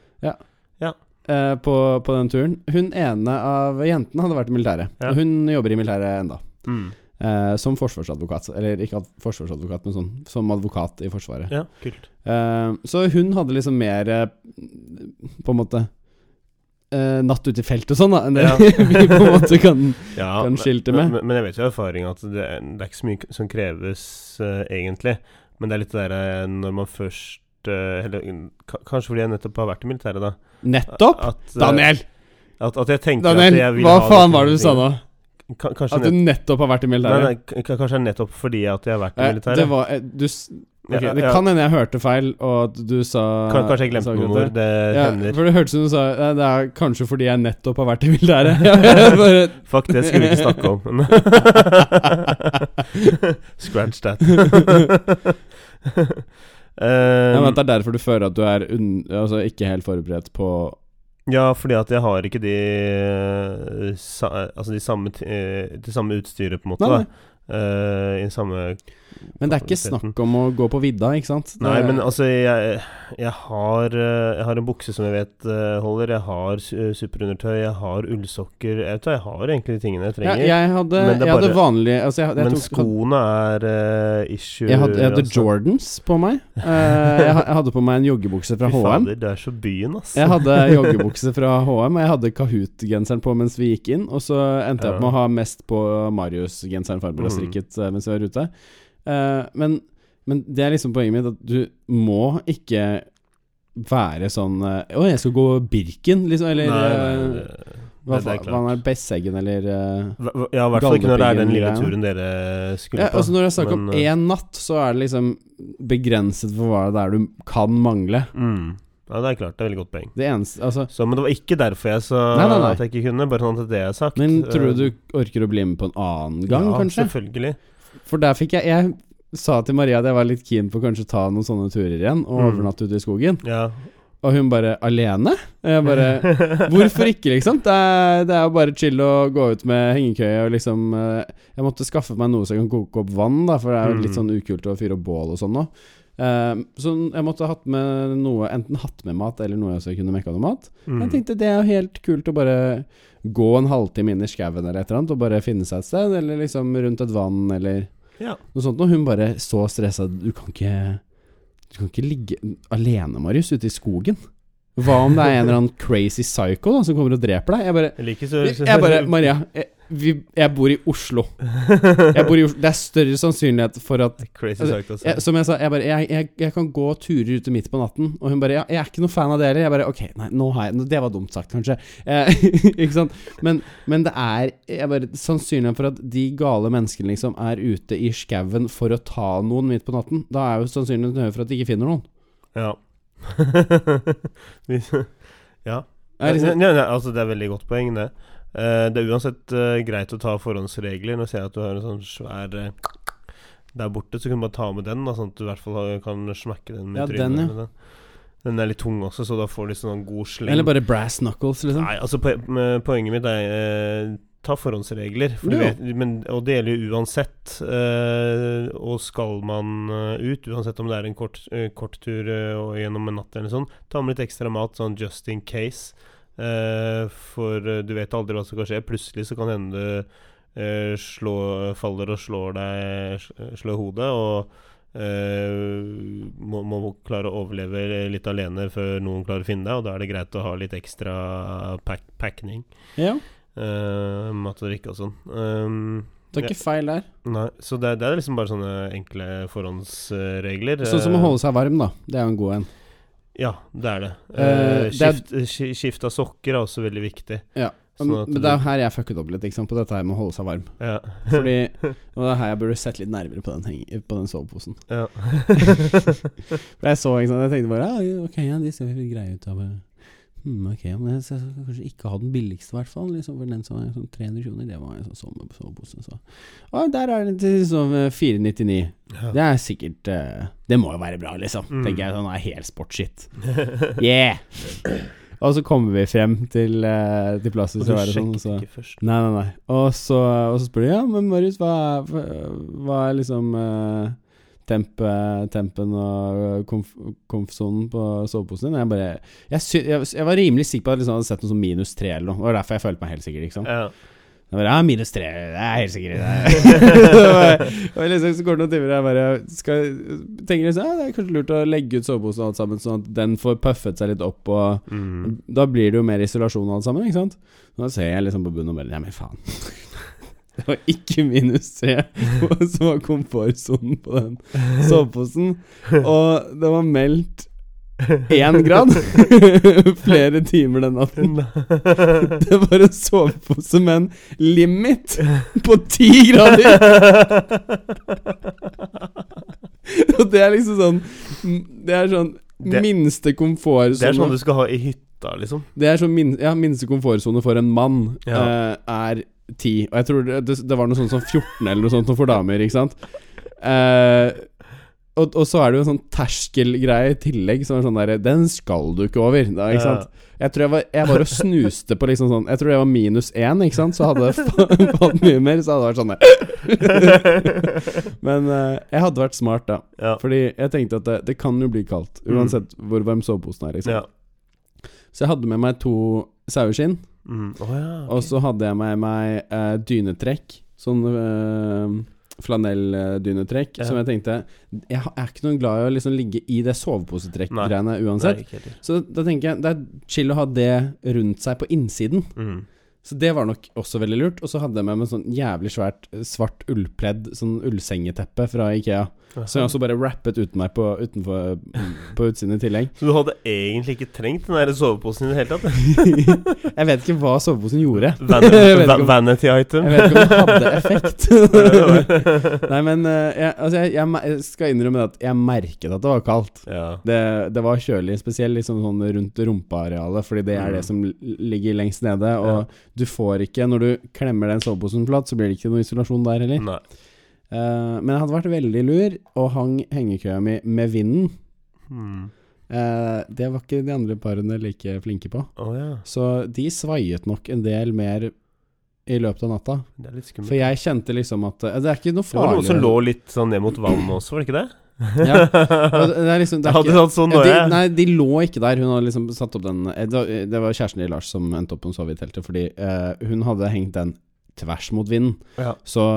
eh, på, på den turen. Hun ene av jentene hadde vært i militæret, Ja. og hun jobber i militæret enda. Mm. Eh, som forsvarsadvokat. Eller ikke forsvarsadvokat, men sånn, som advokat i Forsvaret. Ja, kult. Eh, så hun hadde liksom mer eh, På en måte eh, natt ute i felt og sånn, da, enn det Ja. vi på en måte kan Ja, Kan skilte med. Men, men jeg vet jo av erfaring at det, er- det er ikke så mye som kreves uh, egentlig. Men det er litt det derre når man først eh, Eller kanskje fordi jeg nettopp har vært i militæret, da. Nettopp! At, eh, Daniel! At, at jeg tenker Daniel, at jeg vil hva ha faen var det du sa nå? Ka- Kanskje, At du nettopp har vært i nei, militæret? nei, k- kanskje nettopp fordi at jeg har vært i Eh, militæret. det var eh, du, okay, Det kan hende jeg hørte feil, og at du sa Kanskje jeg glemte noen ord. Det Ja, hender. for det hørtes ut som du sa nei, Det er kanskje fordi jeg nettopp har vært i militæret. Fuck, det skulle vi ikke snakke om. Scratch that. ja, men um, at det er derfor du føler at du er un, altså ikke helt forberedt på ja, fordi at jeg har ikke de eh, sa, Altså de samme, eh, det samme utstyret, på en måte. Nei, da Uh, I samme Men det er ikke snakk om å gå på vidda, ikke sant? Det, Nei, men altså, jeg, jeg, har, eh, jeg har en bukse som jeg vet eh, holder. Jeg har superundertøy, jeg har ullsokker. Jeg, vet, jeg har egentlig de tingene jeg ja, trenger. jeg hadde, Men det bare- vanlig altså jeg, men tok, skoene er uh, issue. jeg hadde, hadde altså. Jordans på meg. Uh, jeg, hadde på meg en joggebukse fra Fy HM. fader, du er så byen, ass. Jeg hadde joggebukse fra HM, og jeg hadde Kahoot-genseren på mens vi gikk inn. Og så endte jeg opp med å ha mest på Marius-genseren og Mhm. eh, mens vi var ute. Eh, men, men det er liksom poenget mitt, at du må ikke være sånn Å, uh, jeg skal gå Birken, liksom, eller Nei, nei, eh, hva, det er klart. hva er Besseggen, eller eh, hva- Ja, i hvert fall ikke når det er den lille turen dere skulle ja, på. altså Når det er snakk om eh, én natt, så er det liksom begrenset for hva det er du kan mangle. mm. Ja, det er klart. Det er veldig godt poeng. Det eneste Altså Så, men det var ikke derfor jeg sa Nei, nei, nei. at jeg ikke kunne. Bare sånn at det er sagt. Men tror du Eh, du orker å bli med på en annen gang, ja, kanskje? Selvfølgelig. For der fikk jeg Jeg sa til Maria at jeg var litt keen på å kanskje ta noen sånne turer igjen, og Mm. overnatte ute i skogen. Ja. Og hun bare 'Alene?' Og jeg bare Hvorfor ikke, liksom? Det er, det er jo bare chill å gå ut med hengekøye og liksom eh, Jeg måtte skaffe meg noe så jeg kan koke opp vann, da, for det er jo litt Mm. sånn ukult å fyre opp bål og sånn nå. Eh, så jeg måtte hatt med noe Enten hatt med mat, eller noe jeg kunne mekka noe mat. Mm. Jeg tenkte det er jo helt kult å bare gå en halvtime inn i skauen eller et eller annet, og bare finne seg et sted, eller liksom rundt et vann, eller Ja. noe sånt. Og hun bare så stressa Du kan ikke Du kan ikke ligge alene, Marius, ute i skogen. Hva om det er en eller annen crazy psycho da som kommer og dreper deg? Jeg bare, Jeg jeg bare Maria, jeg, vi, jeg bor i Oslo. Jeg bor i Oslo. Det er større sannsynlighet for at Crazy altså. jeg, Som jeg sa, jeg bare jeg, jeg, jeg kan gå turer ute midt på natten. Og hun bare ja, 'Jeg er ikke noe fan av det heller.' Jeg bare Ok, nei, nå har jeg Det var dumt sagt, kanskje. Eh, ikke sant? Men, men det er jeg bare, sannsynligheten for at de gale menneskene liksom er ute i skauen for å ta noen midt på natten. Da er jo sannsynligheten høy for at de ikke finner noen. Ja. Ja. Er liksom, Nei, nei, altså, det er veldig godt poeng, det. Eh, det er uansett eh, greit å ta forhåndsregler. Nå ser jeg at du har en sånn svær eh, der borte, så kan du bare ta med den, da, sånn at du i hvert fall kan smekke den med Ja, trynet. den, ja. den. Er litt tung også, så da får du sånn god sleng. eller bare brass knuckles, liksom. Nei, altså poenget mitt er eh, Ta forhåndsregler. For Ja. vet, men, og det gjelder jo uansett. Eh, og skal man ut, uansett om det er en kort, eh, kort tur og gjennom en natt eller sånn, ta med litt ekstra mat, sånn just in case. Eh, for eh, du vet aldri hva som kan skje. Plutselig så kan hende du eh, slå, faller og slår deg Slår hodet, og må, må klare å overleve litt alene før noen klarer å finne deg, og da er det greit å ha litt ekstra pack, pakning. Ja, Uh, mat og sånn. Um, det er ikke feil der. nei, så det, det er liksom bare sånne enkle forhåndsregler. Sånn som å holde seg varm, da. Det er jo en god en. Ja, det er det. Uh, skift, det er- skift, av sokker er også veldig viktig. Ja. Sånn Men det er her jeg fucket opp litt, sant, på dette her med å holde seg varm. Ja. Fordi Og det er her jeg burde sett litt nærmere på den, på den soveposen. ja. For jeg så, ikke sant, jeg tenkte bare ja, Ok, ja, de ser greie ut. av Hmm, ok, men jeg skal kanskje ikke ha den billigste, i hvert fall. Liksom, for den som er sånn 300 kroner, det var en sånn sommer- Så. Og der er den til sånn eh, 499. Ja. Det er sikkert uh, Det må jo være bra, liksom. Mm. Tenker jeg. Sånn er helt sportsshit. Yeah! Og så kommer vi frem til, uh, til plassen. Og du er det sånn, så ikke først. Nei, nei, nei. Og så, og så spør de ja, men Marius, hva hva er liksom uh, temp, eh, tempen og komf komfsonen på soveposen din? Jeg bare jeg, sy jeg, jeg var rimelig sikker på at jeg liksom hadde sett noe som minus tre eller noe. Det var derfor jeg følte meg helt sikker. Liksom. Ja. Jeg bare, ja, minus tre, det er helt sikkert. og liksom, så går det noen timer, og jeg bare skal, tenker liksom, ja, det er kanskje lurt å legge ut soveposen og alt sammen, sånn at den får puffet seg litt opp, og Mm. da blir det jo mer isolasjon og alt sammen, ikke sant? Da ser jeg liksom på bunnen og bare Nei, men faen. Det var ikke minus tre som var komfortsonen på den soveposen. Og det var meldt én grad flere timer den natten. Det var en sovepose med en limit på ti grader! Og det er liksom sånn Det er sånn Det- minste komfortsone. Det er sånn du skal ha i hytta, liksom. Det er sånn min, ja, minste komfortsone for en mann Ja. uh, er 10. Og jeg tror det, det, det var noe sånt som 14 eller noe sånt for damer, ikke sant? Eh, og, og så er det jo en sånn terskelgreie i tillegg, som er sånn derre Den skal du ikke over, da, ikke sant? Jeg tror jeg var, jeg var og snuste på liksom sånn Jeg tror jeg var minus én, ikke sant? Så hadde jeg fått mye mer, så hadde det vært sånn. Men eh, jeg hadde vært smart, da. Ja. Fordi jeg tenkte at det, det kan jo bli kaldt, uansett hvor varm soveposen er. Liksom. ja. Så jeg hadde med meg to saueskinn, Mm. Oh, ja. okay. og så hadde jeg med meg uh, dynetrekk. Sånn uh, flanelldynetrekk. Ja. Som jeg tenkte Jeg er ikke noe glad i å liksom ligge i det soveposetrekk-greiene uansett. Nei. Så da tenker jeg det er chill å ha det rundt seg på innsiden. Mm. Så det var nok også veldig lurt. Og så hadde jeg med meg sånn jævlig svært svart ullpledd, sånn ullsengeteppe fra Ikea. Som jeg også bare rappet uten meg på, utenfor, på utsiden i tillegg. Så du hadde egentlig ikke trengt den der soveposen i det hele tatt? Jeg vet ikke hva soveposen gjorde. Van vanity item? Jeg vet ikke om det hadde effekt. Nei, men eh, jeg, altså jeg, jeg, jeg skal innrømme at jeg merket at det var kaldt. ja. Det, det var kjølig, spesielt liksom sånn rundt rumpearealet, fordi det er Mm. det som ligger lengst nede. Og du får ikke, når du klemmer den soveposen flatt, så blir det ikke noe isolasjon der heller. Nei. Eh, men jeg hadde vært veldig lur og hang hengekøya mi med vinden. Hmm. Uh, det var ikke de andre parene like flinke på. Oh, ja. Så de svaiet nok en del mer i løpet av natta. For jeg kjente liksom at uh, Det er ikke noe det var farlig noen som lå litt sånn ned mot vann også, var det ikke det? Ja. Det er liksom, det er ikke, sånn de, nei, de lå ikke der. Hun hadde liksom satt opp den Det var, kjæresten til Lars som endte opp med å sove i teltet, fordi hun hadde hengt den tvers mot vinden. Ja. Så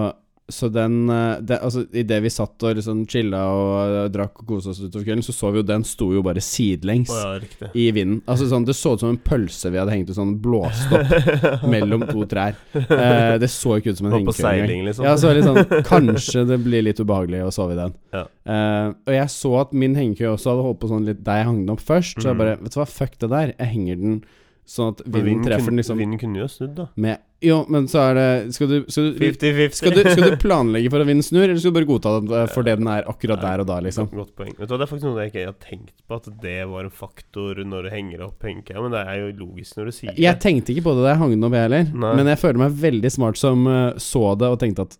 så den, eh, det, altså, Idet vi satt og liksom chilla og eh, drakk og kosa oss utover kvelden, så så vi jo den sto jo bare sidelengs oh, ja, i vinden. Altså sånn, Det så ut som en pølse vi hadde hengt ut sånn blåst opp mellom to trær. Eh, det så ikke ut som en på hengekøye. seiling, liksom. Ja, så litt sånn Kanskje det blir litt ubehagelig å sove i den. Ja. Eh, og jeg så at min hengekøye også hadde holdt på sånn litt der jeg hang den opp først. Så jeg Mhm. bare Vet du hva, fuck det der. Jeg henger den sånn at vinden, vinden treffer den liksom Vinden kunne jo snudd, da. med Jo, men så er det Skal du, skal du 50-50. skal du, skal du planlegge for at vinden snur, eller skal du bare godta det eh, for det den er akkurat der og da, liksom? Godt poeng. Vet du Det er faktisk noe jeg ikke har tenkt på, at det var en faktor når du henger opp hengekøya. Men det er jo logisk når du sier Jeg det. tenkte ikke på det da jeg hang den opp, jeg heller. Nei. Men jeg føler meg veldig smart som eh, så det og tenkte at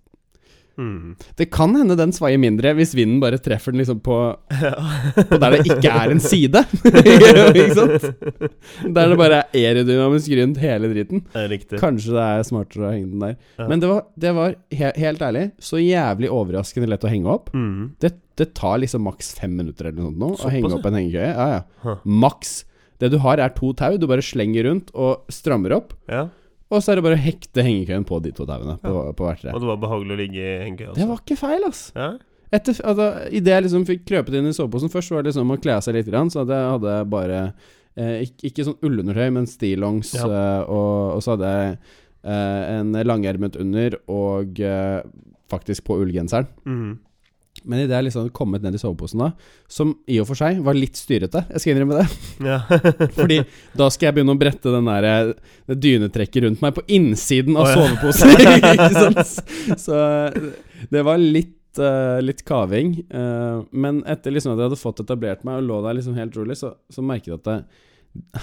Mm. det kan hende den svaier mindre hvis vinden bare treffer den liksom på, på der det ikke er en side. ikke sant? Der det bare er aerodynamisk rundt hele driten. Riktig. Kanskje det er smartere å henge den der. Ja. Men det var, det var he helt ærlig så jævlig overraskende lett å henge opp. Mm. Det, det tar liksom maks fem minutter eller noe sånt nå å henge opp en hengekøye. Ja, ja. Maks. Det du har, er to tau du bare slenger rundt og strammer opp. Ja. Og så er det bare å hekte hengekøyen på de to tauene på, på hvert tre. Og det var behagelig å ligge i hengekøya. Det var ikke feil, ass. Ja? Etter, altså, Idet jeg liksom fikk krøpet inn i soveposen Først var det liksom å kle av seg litt, grann, så jeg hadde bare eh, ikke, ikke sånn ullundertøy, men stillongs, Ja. eh, og, og så hadde jeg eh, en langermet under og eh, faktisk på ullgenseren. Mhm. Men idet jeg liksom kommet ned i soveposen da, som i og for seg var litt styrete, jeg skal innrømme det ja. Fordi da skal jeg begynne å brette den der, eh, det dynetrekket rundt meg på innsiden av oh, ja. soveposen. Så det var litt, Uh, litt kaving. Uh, men etter liksom at jeg hadde fått etablert meg og lå der liksom helt rolig, så, så merket jeg at det,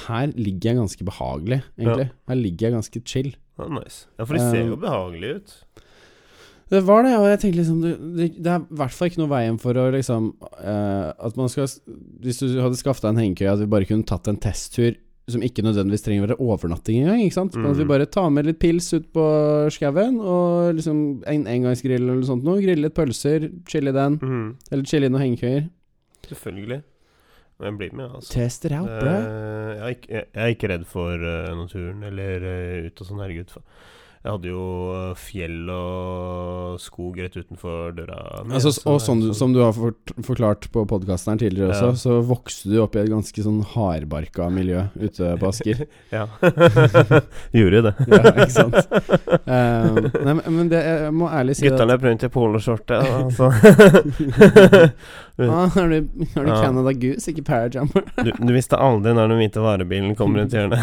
her ligger jeg ganske behagelig, egentlig. Her ligger jeg ganske chill. Ja, nice. Ja, for de ser jo Um, behagelige ut. Det var det, og jeg tenkte liksom Det, det, er i hvert fall ikke noe veien for å liksom eh, At man skal Hvis du hadde skaffet deg en hengekøye, at vi bare kunne tatt en testtur som ikke nødvendigvis trenger å være overnatting engang. Ikke sant? Mm. at vi Mm. bare tar med litt pils ut på skauen, og liksom en engangsgrill eller noe sånt noe. Grille litt pølser, chille den. Mm. Eller chille noen hengekøyer. Selvfølgelig. Men jeg blir med, altså. Test it out, bro. Eh, jeg, er ikke, jeg, er ikke redd for eh, naturen eller uh, ut og sånn, herregud. fa- Jeg hadde jo eh, fjell og skog rett utenfor døra Altså, og sånn, du- som du har fort, forklart på podkasten her tidligere Ja. også, så vokste du opp i et ganske sånn hardbarka miljø ute på Asker. Ja. Gjorde det. ja, ikke sant. Eh, nei, men, det, jeg må ærlig si Gutterne er rundt i poloskjorte. Altså. Ah, Har du, har du Ja. Canada Goose, ikke Parajumper? du, du visste aldri når den hvite varebilen kom rundt hjørnet.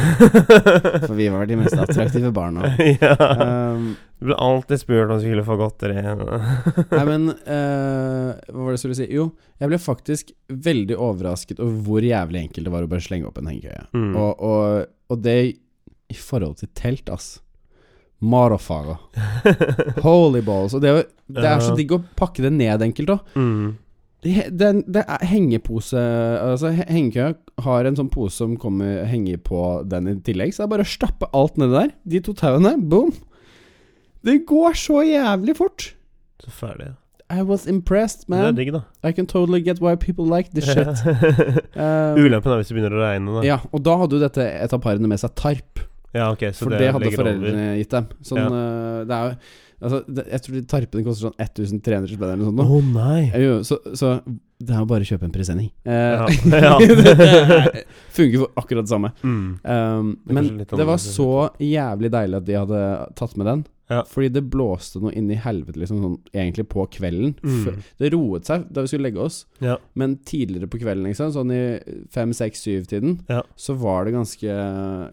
For vi var de mest attraktive barna. ja. Um, Du ble alltid spurt om du skulle få godteri. nei, men uh, Hva var det jeg skulle si? Jo, jeg ble faktisk veldig overrasket over hvor jævlig enkelt det var å bare slenge opp en hengekøye. Mm. Og, og, og det i forhold til telt, ass. Marafaga. Holy balls. Og det, er det er så digg å pakke det ned enkelt òg. mm. Det, den- det er hengepose Altså Hengekøya har en sånn pose som kommer henger på den i tillegg, så det er bare å stappe alt nedi der. De to tauene, boom. Det går så jævlig fort. Så ferdig. I was impressed, man. Det er digg, da. I can totally get why people like this shit. Um, Ulempen er hvis det begynner å regne, da. ja, og da hadde jo dette et av parene med seg tarp. Ja, ok, så For det, hadde legger over. foreldrene gitt dem. Sånn, Ja. uh, det er jo Altså, det, jeg tror de tarpene koster sånn 1300 spenn eller noe sånt. Å nei! Jo, så, så det er jo bare å kjøpe en presenning. Eh, Ja. Ja. det er- funker for akkurat det samme. Mm. Um, Det men det var så jævlig deilig at de hadde tatt med den. Ja. Fordi det blåste noe inn i helvete, liksom sånn egentlig på kvelden. Mm. Det roet seg da vi skulle legge oss, Ja. men tidligere på kvelden, liksom, sånn i fem, seks, syv-tiden, Ja. så var det ganske,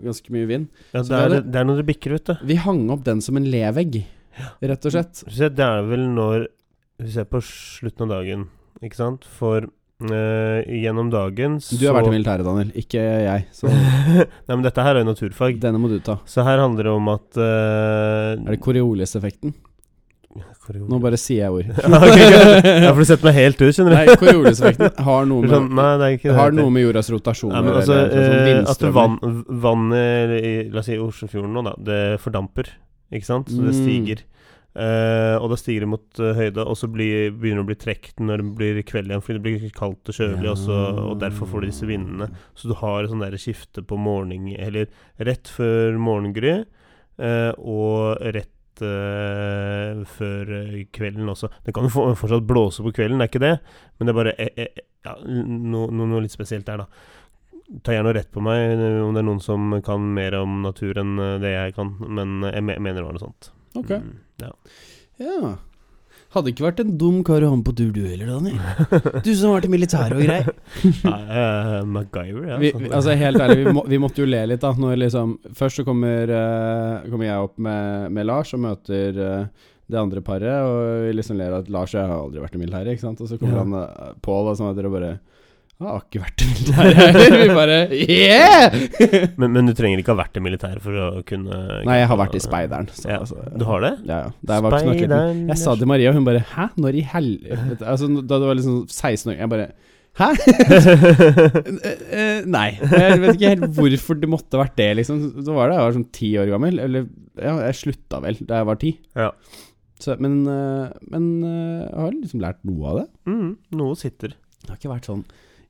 ganske mye vind. ja det, det er, er det er når det bikker, ut, det. Vi hang opp den som en levegg, rett og slett. Så det er vel når Vi ser på slutten av dagen, ikke sant? For Uh, gjennom dagen så Du har vært i militæret, Daniel, ikke jeg. Så Nei, men dette her er jo naturfag. denne må du ta. Så her handler det om at uh, Er det Coriolis-effekten? Nå bare sier jeg ord. ja, ok, ja, for du setter meg helt ut, skjønner du. Nei, Coriolis-effekten har noe med Sånn, nei, det det. har noe med jordas rotasjon å altså, sånn eh, at vannet vann, i La oss si Oslofjorden nå, da. Det fordamper, ikke sant? Så det Mm. stiger. Uh, og da stiger det mot uh, høyde, og så blir, begynner det å bli trukket når det blir kveld igjen, fordi det blir kaldt og kjølig, og, så, og derfor får du disse vindene. Så du har et sånt der skifte på morgen Eller rett før morgengry, uh, og rett eh, før eh, kvelden også. Det kan jo for- fortsatt blåse på kvelden, det er ikke det, men det er bare eh, eh, ja, noe, no, noe litt spesielt der, da. Ta gjerne rett på meg eh, om det er noen som kan mer om natur enn eh, det jeg kan, men jeg mener det var noe sånt. Ok. Mm, ja. Ja. Hadde ikke vært en dum kar å ha med på tur, du heller, Daniel. Du som har vært i militæret og greier. Eh, MacGyver, ja. Vi, sånn. vi, altså Helt ærlig, vi, må, vi måtte jo le litt, da. Når liksom Først så kommer, uh, kommer jeg opp med, med Lars og møter uh, det andre paret, og vi liksom ler at Lars og jeg har aldri vært i militæret, ikke sant. Og så kommer Ja. han uh, Pål og sånn, og dere bare Jeg har ikke vært i militæret heller. Vi bare Yeah! men, men du trenger ikke ha vært i militæret for å kunne Nei, jeg har vært i speideren. så Ja, altså, Du har det? Ja, ja. Speideren Jeg sa til Maria, og hun bare Hæ? Når i helvete Altså, da du var liksom 16 år Jeg bare Hæ? Nei. Jeg vet ikke helt hvorfor det måtte ha vært det, liksom. Så var det jeg var sånn ti år gammel. Eller ja, jeg slutta vel da jeg var ti. Ja. Så, men eh, men eh, jeg har liksom lært noe av det. Mm, noe sitter. Det har ikke vært sånn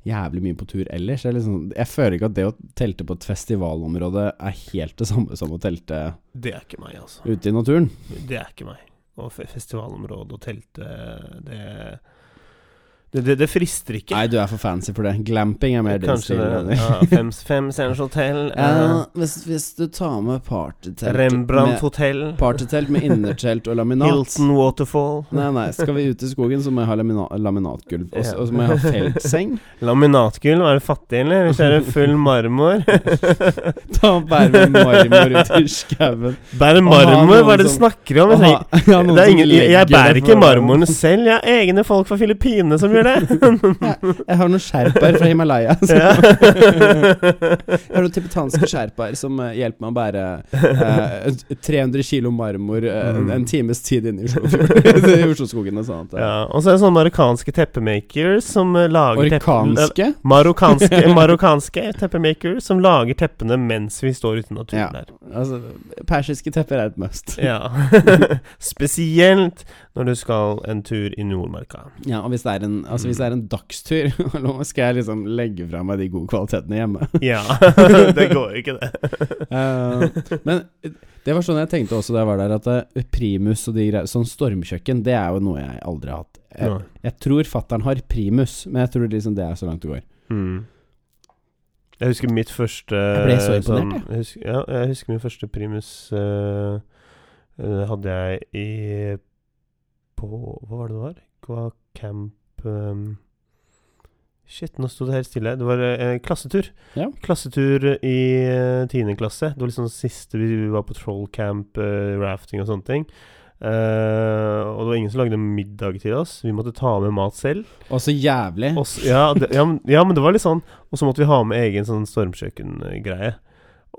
jævlig mye på tur ellers. Jeg, liksom, jeg føler ikke at det å telte på et festivalområde er helt det samme som å telte Det er ikke meg, altså. ute i naturen. Det er ikke meg. Og fe- festivalområde og telte, det det, det det frister ikke. Nei, du er for fancy for det. Glamping er mer din Kanskje stil. Ja, fem, fem stjerners hotell. Ja, eh, hvis, hvis du tar med partytelt Rembrandt med, hotell. Partytelt med innertelt og laminat Hilton Waterfall. Nei, nei, skal vi ut i skogen, så må jeg ha lamina laminatgulv. Og så og så må jeg ha feltseng. Laminatgulv, er du fattig, eller? det er full marmor. Ta Bær med marmor ut i skauen. Bærer marmor? Hva er det du snakker om? Og Jeg, jeg, jeg bærer ikke marmoren selv. Jeg har egne folk fra Filippinene som gjør det. Jeg har noen sherpaer fra Himalaya. Så. Ja. Jeg har noen tibetanske sherpaer som uh, hjelper meg å bære uh, 300 kilo marmor uh, Mm. en times tid inne i Oslofjorden. I Osloskogen og sånt. eh. Ja, og så er det sånne marokkanske teppemakers som eh, lager teppene? Marokkanske, marokkanske teppemakers som lager teppene mens vi står ute i naturen Ja. der. Altså, persiske tepper er et must. Ja. Spesielt når du skal en tur i Nordmarka. Ja, og hvis det er en, altså hvis det er en dagstur, Nå skal jeg liksom legge fra meg de gode kvalitetene hjemme? Ja, det går ikke, det. uh, men det var sånn jeg tenkte også da jeg var der, at eh, primus og de greier Sånn stormkjøkken, det er jo noe jeg aldri har hatt. Jeg, jeg tror fattern har primus, men jeg tror liksom det er så langt det går. Mm. Jeg husker mitt første Jeg ble så imponert, sånn- jeg. Husker, ja, jeg husker min første primus eh, eh, hadde jeg i På Hva var det det var? Det var ehm, Shit, nå sto det helt stille. Det var eh, klassetur. Ja. Klassetur i eh, tiende klasse. Det var liksom siste vi var på trollcamp, uh, rafting og sånne ting. Eh, og det var ingen som lagde middag til oss. Vi måtte ta med mat selv. Og så jævlig. Og s- ja, det, ja, men, ja, men det var litt sånn Og så måtte vi ha med egen sånn stormkjøkkengreie.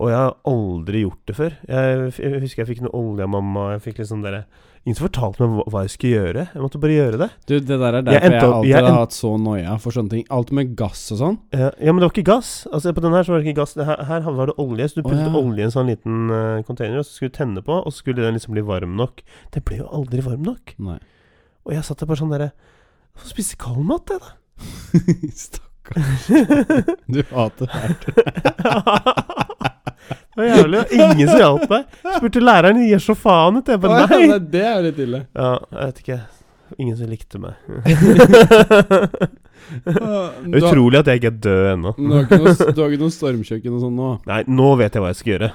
Og jeg har aldri gjort det før. Jeg, jeg husker jeg fikk noe olje av mamma. Jeg fikk litt sånn derre Ingen som fortalte meg hva, jeg skulle gjøre. Jeg måtte bare gjøre det. Du, det der er derfor jeg, endte jeg alltid jeg har hatt så noia for sånne ting. Alt med gass og sånn. Ja, ja, men det var ikke gass. Altså På den her så var det ikke gass. Her, her var det olje. Så du puttet oh, ja. olje i en sånn liten uh, container, og så skulle du tenne på, og så skulle den liksom bli varm nok. Det ble jo aldri varm nok. Nei. Og jeg satt der bare sånn derre Hvorfor spise kald mat, jeg, da? Du hater fælt. det var jævlig. og Ingen som hjalp meg. Spurte læreren gir så faen ut. Jeg bare ja, nei. nei, det er jo litt ille. Ja, jeg vet ikke. Ingen som likte meg. Utrolig at jeg ikke er død ennå. du har ikke noe, du har ikke noe stormkjøkken og sånn nå? Nei, nå vet jeg hva jeg skal gjøre.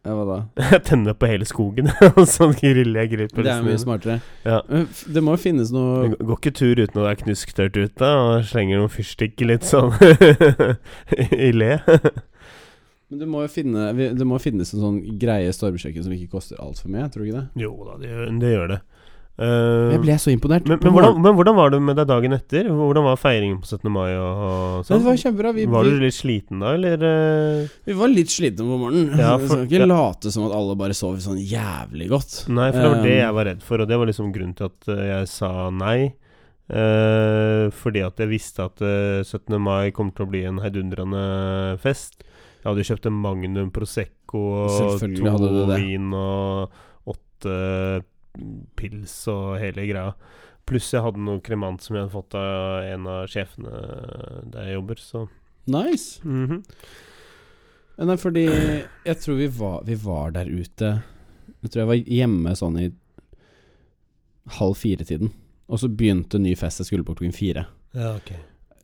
Ja, hva da? Jeg tenner på hele skogen, sånn så griller jeg Det er mye smartere. Ja. Det må jo finnes noe Det går ikke tur uten det er knusktørt ute, og slenger noen fyrstikker litt sånn i le. Men det må jo finne, det må finnes en sånn greie stormkjøkken som ikke koster altfor mye, tror du ikke det? Jo da, det gjør det. Gjør det. Eh, Jeg ble så imponert. men, men, hvordan, men hvordan var det med deg dagen etter? Hvordan var feiringen på 17. mai og, og sånn? Det var kjempebra. Vi, Var du litt sliten da, eller? eh? vi var litt slitne på morgenen. Ja, vi for- skal ikke ja. late som at alle bare sover sånn jævlig godt. Nei, for det var det Um, jeg var redd for, og det var liksom grunnen til at eh, jeg sa nei. Uh, fordi at jeg visste at uh, 17. mai kommer til å bli en heidundrende fest. Jeg hadde jo kjøpt en Magnum Prosecco og to det. vin og åtte pils og hele greia. Pluss jeg hadde noe kremant som jeg hadde fått av en av sjefene der jeg jobber, så Nice. mhm. Nei, fordi jeg tror vi var, vi var der ute Jeg tror jeg var hjemme sånn i halv fire-tiden. Og så begynte ny fest jeg skulle på klokken fire. Ja, ok.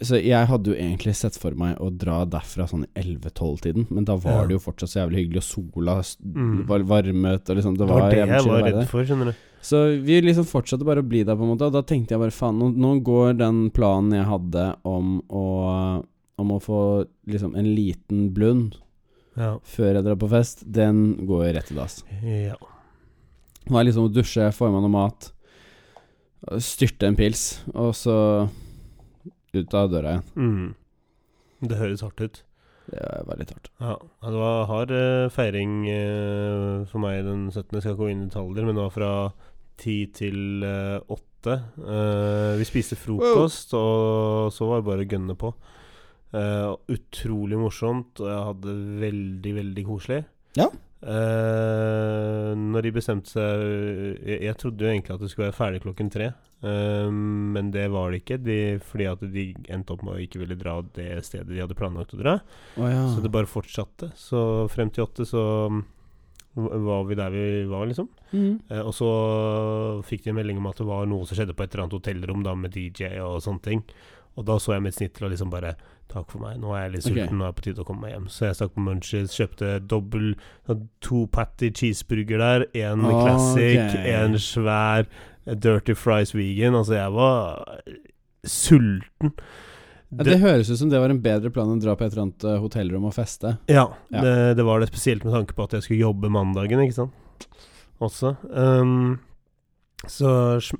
Så jeg hadde jo egentlig sett for meg å dra derfra sånn i 11-12-tiden, men da var Ja. det jo fortsatt så jævlig hyggelig, og sola Mm. var varmet, og liksom Det Det var, var det jeg var redd for, skjønner du. Så vi liksom fortsatte bare å bli der, på en måte, og da tenkte jeg bare faen, nå, nå går den planen jeg hadde om å Om å få liksom en liten blund Ja. før jeg drar på fest, den går rett i dass. ja. Nå er liksom å dusje, få i meg noe mat, styrte en pils, og så ut av døra igjen. Mm. Det høres hardt ut. Det var litt hardt. Ja, det var hard eh, feiring eh, for meg den 17. Jeg skal ikke gå inn i detaljer, men det var fra 10 til eh, 8. Eh, vi spiste frokost, og så var det bare å gønne på. Utrolig morsomt, og jeg hadde det veldig, veldig koselig. Ja. Eh, når de bestemte seg jeg, jeg trodde jo egentlig at det skulle være ferdig klokken tre, uh, men det var det ikke. De, fordi at de endte opp med å ikke ville dra det stedet de hadde planlagt å dra. Oh, ja. Så det bare fortsatte. Så frem til åtte så mm, var vi der vi var, liksom. Mm. Uh, og så fikk de melding om at det var noe som skjedde på et eller annet hotellrom da med DJ og sånne ting. Og da så jeg mitt snitt til å liksom bare Takk for meg, nå er jeg litt sulten, sulten, nå er det på tide å komme meg hjem. Så jeg stakk på Munchies, kjøpte dobbel To patty cheeseburger der, én oh, classic, classic, en svær eh, dirty fries vegan. Altså, jeg var sulten. Ja, det høres ut som det var en bedre plan enn å dra på et eller annet eh, hotellrom og feste. Ja, Ja. Det, det var det spesielt med tanke på at jeg skulle jobbe mandagen, ikke sant. Også. Um, så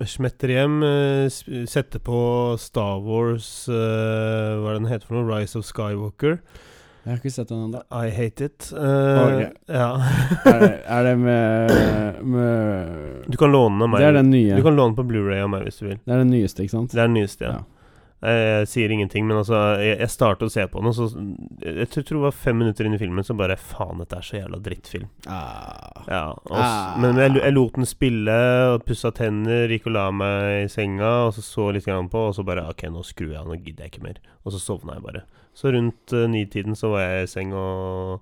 smetter hjem, eh, setter på Star Wars uh, Hva er det den heter for noe? Rise of Skywalker. Jeg har ikke sett den ennå. I hate it. Uh, okay. Ja. Er, det- er det med, med Du kan låne den av meg. Det er den nye. Du kan låne på Blu-ray av meg hvis du vil. Det er den nyeste, ikke sant? Det er den nyeste, ja. Ja. Jeg, jeg sier ingenting, men altså Jeg, jeg startet å se på den, og så Jeg tror det var fem minutter inn i filmen, så bare Faen, dette er så jævla drittfilm. Ah. Ja, og, Ah. Men jeg, jeg lot den spille, og pussa tenner, gikk og la meg i senga, og så så litt grann på, og så bare Ok, nå skrur jeg av, nå gidder jeg ikke mer. Og så sovna jeg bare. Så rundt uh, nitiden så var jeg i seng og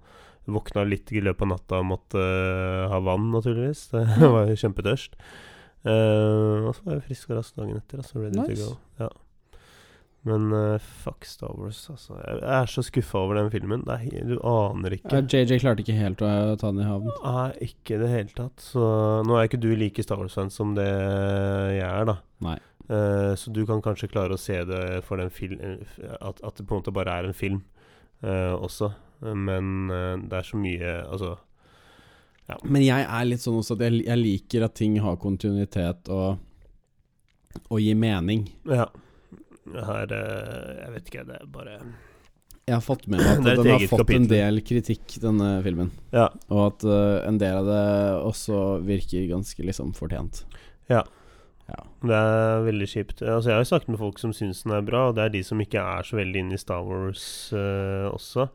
våkna litt i løpet av natta og måtte uh, ha vann, naturligvis. Det var jo kjempetørst. Uh, og så var jeg frisk og rask dagen etter, altså ready Nice. to go. Ja. Men uh, fuck Star Wars, altså. Jeg er så skuffa over den filmen. Det er, du aner ikke. Ja, JJ klarte ikke helt å ta den i havn. Nei, ikke i det hele tatt. Så nå er ikke du like Star Wars-fan som det jeg er, da. Nei. Uh, så du kan kanskje klare å se det for den film At, at det på en måte bare er en film uh, også. Men det er så mye Altså Men jeg er litt sånn også at jeg, jeg liker at ting har kontinuitet og, og gir mening. Ja. Her eh, Jeg vet ikke, det er bare Jeg har fått med meg at den har fått fått en del kritikk, denne filmen. Ja. Og at uh, en del av det også virker ganske liksom fortjent. Ja. Ja. Det er veldig kjipt. Altså, jeg har jo snakket med folk som syns den er bra, og det er de som ikke er så veldig inne i Star Wars uh, også.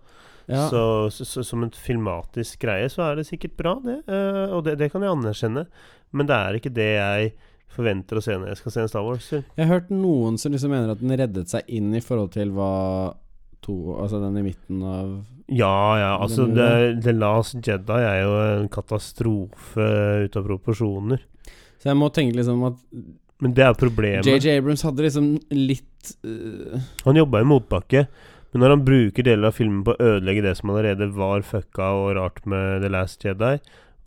Ja. Så, så, så som en filmatisk greie så er det sikkert bra, det. Uh, og det, det kan jeg anerkjenne. Men det er ikke det jeg forventer å se når jeg skal se en Star Wars-film. Jeg har hørt noen som liksom mener at den reddet seg inn i forhold til hva to Altså den i midten av Ja, ja, altså The, The Last Jedi er jo en katastrofe ut av proporsjoner. Så jeg må tenke liksom at Men det er problemet. JJ Abrams hadde liksom litt uh... Han jobba i motbakke, men når han bruker deler av filmen på å ødelegge det som allerede var fucka og rart med The Last Jedi,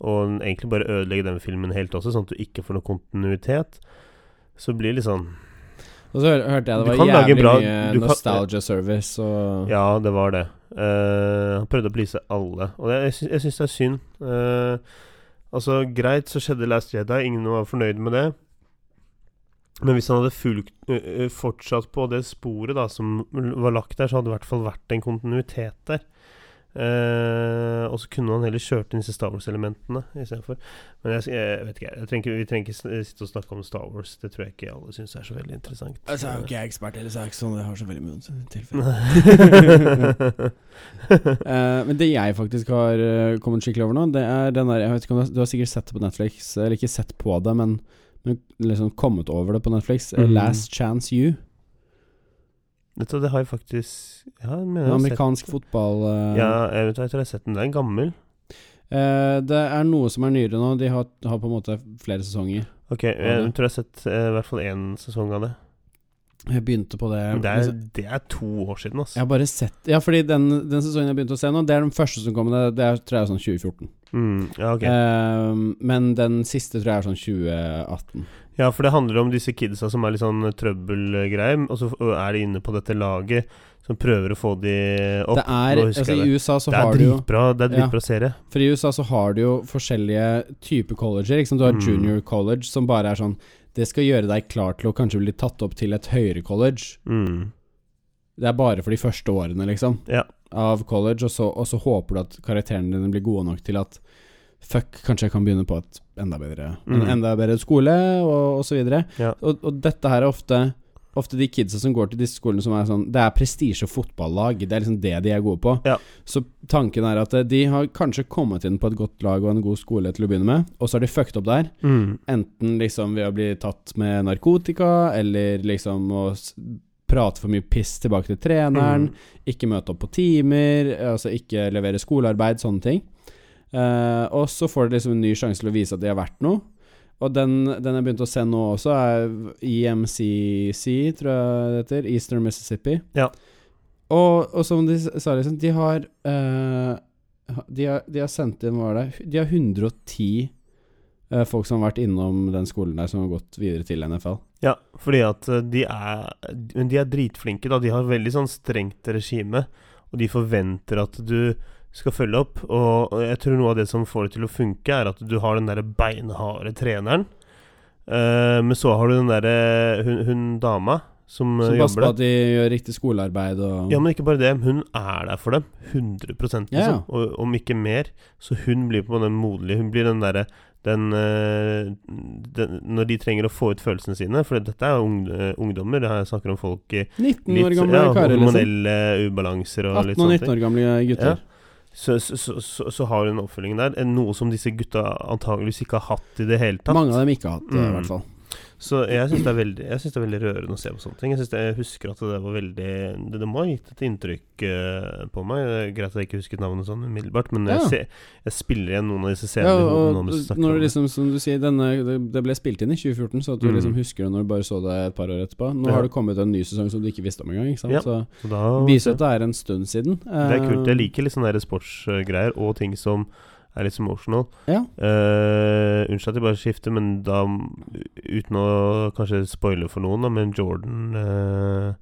og egentlig bare ødelegge den filmen helt også, sånn at du ikke får noe kontinuitet, så blir det litt sånn Og så hørte jeg det var jævlig bra- mye nostalgia kan- service og Ja, det var det. Uh, han prøvde å please alle, og det, jeg, jeg syns det er synd. Uh, altså, greit, så skjedde Last Jedi, ingen var fornøyd med det. Men hvis han hadde fulgt, ø, fortsatt på det sporet da som var lagt der, så hadde det i hvert fall vært en kontinuitet der. Eh, og så kunne han heller kjørt inn disse Star Wars-elementene istedenfor. Men jeg, jeg vet ikke, jeg trenger, vi trenger ikke sitte og snakke om Star Wars. Det tror jeg ikke alle syns er så veldig interessant. Altså, jeg er jo ikke ekspert, heller, så er ikke sånn Jeg har så veldig mye tilfelle. uh, men det jeg faktisk har eh, kommet skikkelig over nå, det er den der Jeg vet ikke om du har, du har sikkert sett det på Netflix, eller ikke sett på det, men, men liksom kommet over det på Netflix. eh, Mhm. Last Chance You. Du, det har jeg faktisk Ja, jeg jeg En sett amerikansk fotball uh, Ja, jeg vet hva, jeg jeg har sett den. Den er gammel. Uh, Det er noe som er nyere nå. De har, har på en måte flere sesonger. Ok, jeg tror jeg har sett uh, i hvert fall én sesong av det. Jeg begynte på det det er, det er to år siden, altså. Jeg har bare sett Ja, fordi den, den sesongen jeg begynte å se nå, det er den første som kom. Det, det er, tror jeg er sånn 2014. Mm, ja, ok. Ehm, men den siste tror jeg er sånn 2018. Ja, for det handler om disse kidsa som er litt sånn trøbbelgreier, og så er de inne på dette laget som prøver å få de opp. Det er, altså, I USA så det har du jo det er dritbra serie. For i USA så har du jo forskjellige typer colleger. Liksom. Du har Mm. junior college, som bare er sånn Det skal gjøre deg klar til å kanskje bli tatt opp til et høyere college. Mm. Det er bare for de første årene, liksom, Ja. av college, og så, og så håper du at karakterene dine blir gode nok til at Fuck, kanskje jeg kan begynne på et enda bedre En Mm. enda bedre skole, og, og så videre. Ja. Og, og dette her er ofte Ofte de kidsa som går til disse skolene som er sånn Det er prestisje og fotballag. Det er liksom det de er gode på. Ja. Så tanken er at eh, de har kanskje kommet inn på et godt lag og en god skole til å begynne med, og så har de fucked opp der. Mm. Enten liksom ved å bli tatt med narkotika, eller liksom å prate for mye piss tilbake til treneren, Mm. ikke møte opp på timer, altså ikke levere skolearbeid, sånne ting. Uh, og så får de liksom en ny sjanse til å vise at de har vært noe. Og den, den jeg begynte å se nå også, er EMCC, tror jeg det heter. Eastern Mississippi. Ja. Og, og som de sa, liksom, de har uh, de har, de har sendt inn, hva var det De har 110 uh, folk som har vært innom den skolen der, som har gått videre til NFL. Ja, fordi at eh, de er Men de er dritflinke, da. De har veldig sånn strengt regime, og de forventer at du skal følge opp. Og jeg tror noe av det som får det til å funke, er at du har den derre beinharde treneren. Uh, men så har du den derre hun, hun dama som jobber Som passer på at de gjør riktig skolearbeid og Ja, men ikke bare det. Hun er der for dem. 100 liksom. Ja, ja. Og om ikke mer. Så hun blir på den moderlige Hun blir den derre den, eh, den Når de trenger å få ut følelsene sine For dette er ung, eh, ungdommer. Det her snakker om folk i 19 år litt gamle ja, karer, liksom. hormonelle ubalanser og 18 og 19 år gamle gutter. Så, så, så, så, så har du en oppfølging der. Noe som disse gutta antageligvis ikke har hatt i det hele tatt. Mange av dem ikke har hatt det, i Mm. hvert fall. Så jeg syns det, det er veldig rørende å se på sånne ting. Jeg, synes det, jeg husker at det var veldig Det, det må ha gitt et inntrykk eh, på meg. Det er greit at jeg ikke husket navnet sånn umiddelbart, men Ja. jeg, ser, jeg spiller igjen noen av disse scenene Ja, og når du liksom, som du sier, denne, det, ble spilt inn i 2014, så at du Mm. liksom husker det når du bare så det et par år etterpå. Nå Ja. har det kommet en ny sesong som du ikke visste om engang, ikke sant. Ja. Så Så da, viser at det er en stund siden. det er kult. Jeg Eh, liker litt sånne sportsgreier og ting som er litt emotional. Ja. Uh, unnskyld at jeg bare skifter, men da Uten å kanskje spoile for noen, da, men Jordan uh,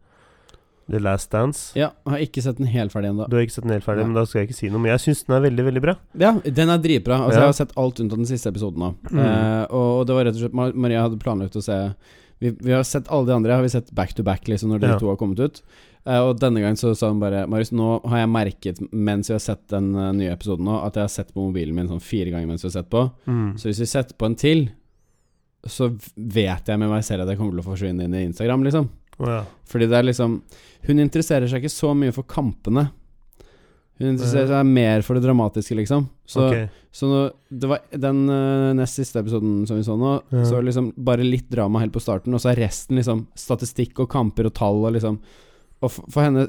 The Last Dance Ja, jeg har ikke sett den helt ferdig ennå. Du har ikke sett den helt ferdig, Nei. men da skal jeg ikke si noe. Men jeg syns den er veldig, veldig bra. Ja, den er dritbra. Altså, Ja. Jeg har sett alt unntatt den siste episoden nå. Mm. Uh, og, og det var rett og slett Maria hadde planlagt å se vi, vi har sett alle de andre, har vi sett back to back liksom når de Ja. to har kommet ut. Eh, og denne gangen så sa hun bare Marius, nå har jeg merket mens vi har sett den eh, nye episoden nå, at jeg har sett på mobilen min sånn fire ganger mens vi har sett på. Mm. Så hvis vi setter på en til, så vet jeg med meg selv at jeg kommer til å forsvinne inn i Instagram, liksom. Ja. Fordi det er liksom Hun interesserer seg ikke så mye for kampene. Hun interesserer seg mer for det dramatiske, liksom. Så, okay. så nå, det var den uh, nest siste episoden som vi så nå, Ja. så liksom bare litt drama helt på starten, og så er resten liksom statistikk og kamper og tall og liksom Og for, henne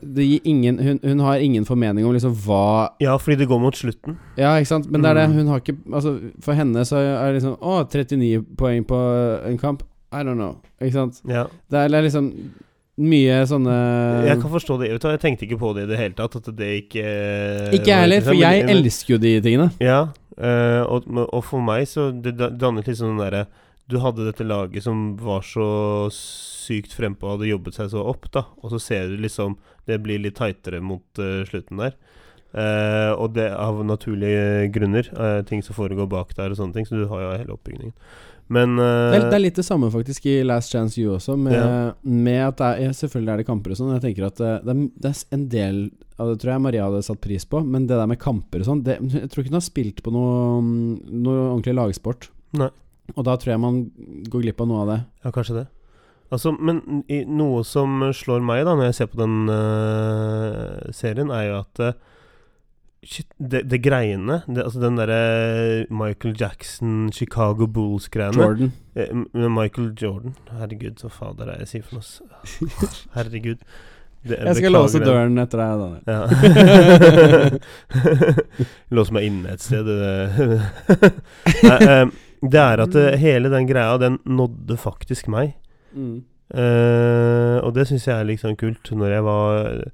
ingen, hun, hun har ingen formening om liksom hva Ja, fordi det går mot slutten. Ja, ikke sant? Men det er det, Mm. hun har ikke Altså, for henne så er det liksom Å, 39 poeng på en kamp. I don't know. Ikke sant? Ja. Det er, det er liksom mye sånne Jeg kan forstå det. Jeg tenkte ikke på det i det hele tatt. At det ikke Ikke jeg heller, for jeg men- elsker jo de tingene. Ja, eh, og, og for meg så det dannet sånn den derre Du hadde dette laget som var så sykt frempå og hadde jobbet seg så opp, da. Og så ser du liksom Det blir litt tightere mot uh, slutten der. Uh, og det av naturlige grunner. Uh, ting som foregår bak der og sånne ting. Så du har jo hele oppbygningen. Men Det er, det er litt det samme faktisk i Last Chance You også, med, Ja. med at det er, selvfølgelig er det kamper og sånn. Jeg tenker at det, det, er, det er en del av det tror jeg Maria hadde satt pris på, men det der med kamper og sånn Jeg tror ikke hun har spilt på noe, noe ordentlig lagsport. Nei. Og da tror jeg man går glipp av noe av det. Ja, kanskje det. Altså, men i, noe som slår meg da når jeg ser på den uh, serien, er jo at uh, Shit, det, det greiene det, Altså den derre Michael Jackson, Chicago Bulls-greiene Jordan. eh, Michael Jordan Herregud, så fader er jeg sier for noe Herregud. Det- Jeg skal låse døren etter deg, Daniel. Ja. Låse meg inne et sted. det- Nei, eh, Det er at det, hele den greia, den nådde faktisk meg. Mm. Eh, og det syns jeg er sånn kult. Når jeg var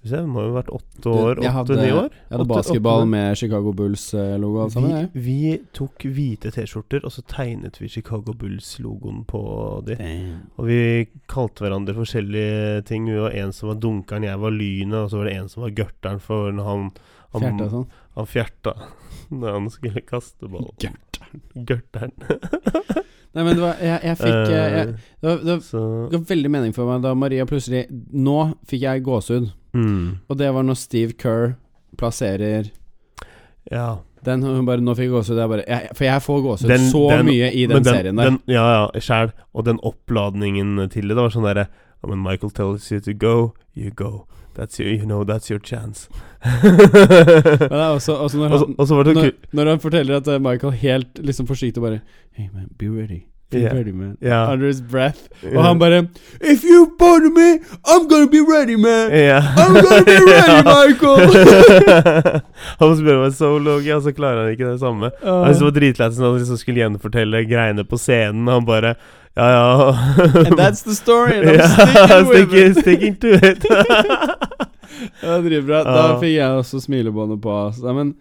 Hvis jeg må jo ha vært åtte år, åtte-ni år. Jeg hadde basketball med Chicago Bulls-logo vi, vi tok hvite T-skjorter, og så tegnet vi Chicago Bulls-logoen på de. Damn. Og vi kalte hverandre forskjellige ting. Vi var en som var dunkeren, jeg var lynet, og så var det en som var gørteren, for når han han, Fjerte sånn. han fjerta når han skulle kaste ballen. Gørteren. Nei, men det var Jeg, jeg fikk eh, jeg, det, var, det, var, det ga veldig mening for meg da Maria plutselig Nå fikk jeg gåsehud. mm, Og det var når Steve Kerr plasserer Ja. den. Hun bare 'Nå fikk gåsehud'. For jeg får gåsehud så den- mye i den, den serien der. Den, ja, ja, sjæl. Og den oppladningen til det, det var sånn derre When Michael tells you to go, you go. That's your, you know, that's your chance. Også, også når, han, også, når, når han forteller at eh, Michael helt liksom forsiktig bare Hey man, be ready. Be yeah. ready, man. Yeah. Under his breath. Og han bare If you pardon me, I'm gonna be ready, man. I'm gonna be ready, Michael. han spør meg så okay, og så klarer han ikke det samme. Uh, Jeg synes det var dritlættis når han liksom skulle gjenfortelle greiene på scenen. Han bare Ja and that's the story, and I'm Ja, sticking with sticking, it. sticking to it. Ja, Dritbra. Da fikk jeg også smilebåndet på. Altså. Men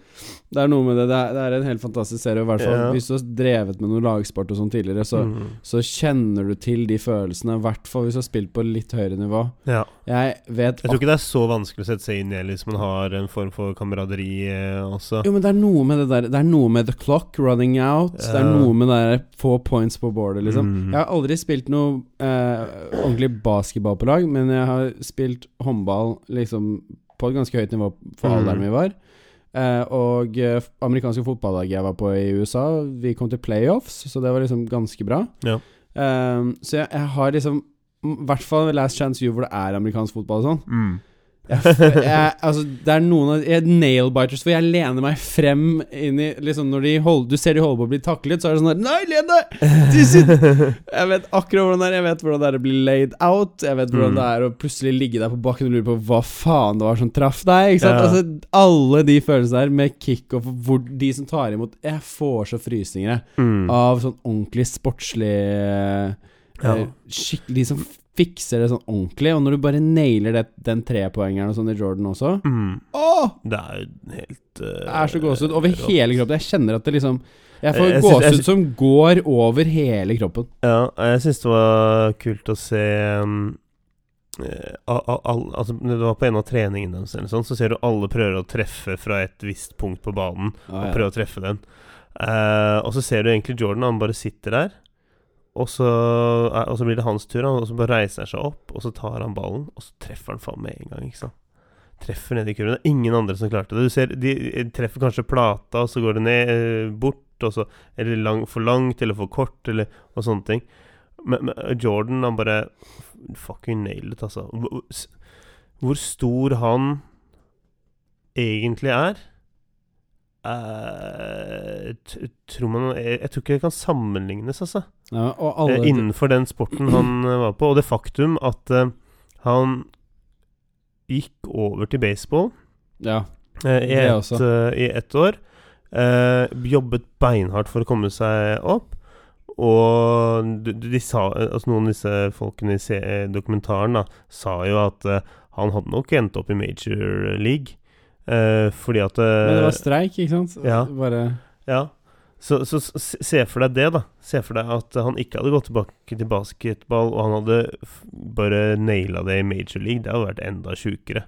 det er noe med det. Det er, det er en helt fantastisk serie. I hvert fall yeah. Hvis du har drevet med noe lagsport og sånn tidligere, så, Mm. så kjenner du til de følelsene. I hvert fall hvis du har spilt på litt høyere nivå. Ja. Jeg vet Jeg tror ikke det er så vanskelig å sette seg inn i hvis man har en form for kameraderi eh, også. Jo, men det er noe med det der Det er noe med the clock running out. Det er noe med det der få points på boardet, liksom. Mm. Jeg har aldri spilt noe eh, ordentlig basketball på lag, men jeg har spilt håndball liksom på et ganske høyt nivå for Mm. alderen vi var. Eh, og eh, amerikanske fotballaget jeg var på i USA, vi kom til playoffs, så det var liksom ganske bra. Ja. Eh, så jeg, jeg har liksom I hvert fall Last Chance You hvor det er amerikansk fotball og sånn. Mm. Jeg, jeg, altså, det er noen av jeg, Nail-biters hvor jeg lener meg frem inn i liksom når de hold, Du ser de holder på å bli taklet, så er det sånn der Nei, len deg! Jeg vet akkurat hvordan det er. Jeg vet hvordan det er å bli laid out. Jeg vet hvordan Mm. det er å plutselig ligge der på bakken og lure på hva faen det var som traff deg. Ikke sant? Ja. Altså, alle de følelsene der med kickoff og hvor de som tar imot Jeg får så frysninger Mm. av sånn ordentlig sportslig eh, Ja. Skikkelig De som fikser det sånn ordentlig. Og når du bare nailer det, den trepoengeren og sånn i Jordan også Mm. Åh! Det er jo helt uh, Det er så gåsehud over rått. hele kroppen. Jeg kjenner at det liksom Jeg får gåsehud som går over hele kroppen. Ja, jeg syns det var kult å se um, all, al, al, al, altså, du var på en av treningene deres, eller sånn, så ser du alle prøver å treffe fra et visst punkt på banen. Ah, Og prøver å treffe den. Uh, og så ser du egentlig Jordan, han bare sitter der. Og så, og så blir det hans tur, og så bare reiser han seg opp, og så tar han ballen, og så treffer han faen med en gang. ikke sant? Treffer ned i kurven. Det er ingen andre som klarte det. Du ser, De treffer kanskje plata, og så går det ned, eh, bort, og så Eller lang, for langt, eller for kort, eller og sånne ting. Men, men Jordan, han bare fucking nailed it, altså. Hvor stor han egentlig er eh, tror man, jeg, jeg tror ikke det kan sammenlignes, altså. Ja, og Eh, alle innenfor den sporten han eh, var på. Og det faktum at uh, han gikk over til baseball Ja. uh, i, et, i ett år. jobbet beinhardt for å komme seg opp. Og de, de sa altså Noen av disse folkene i dokumentaren da sa jo at han hadde nok endt opp i major league. Eh, fordi at eh, Men det var streik, ikke sant? ja. Bare ja. Så, så se for deg det, da. Se for deg at han ikke hadde gått tilbake til basketball, og han hadde bare naila det i major league. Det hadde vært enda sjukere.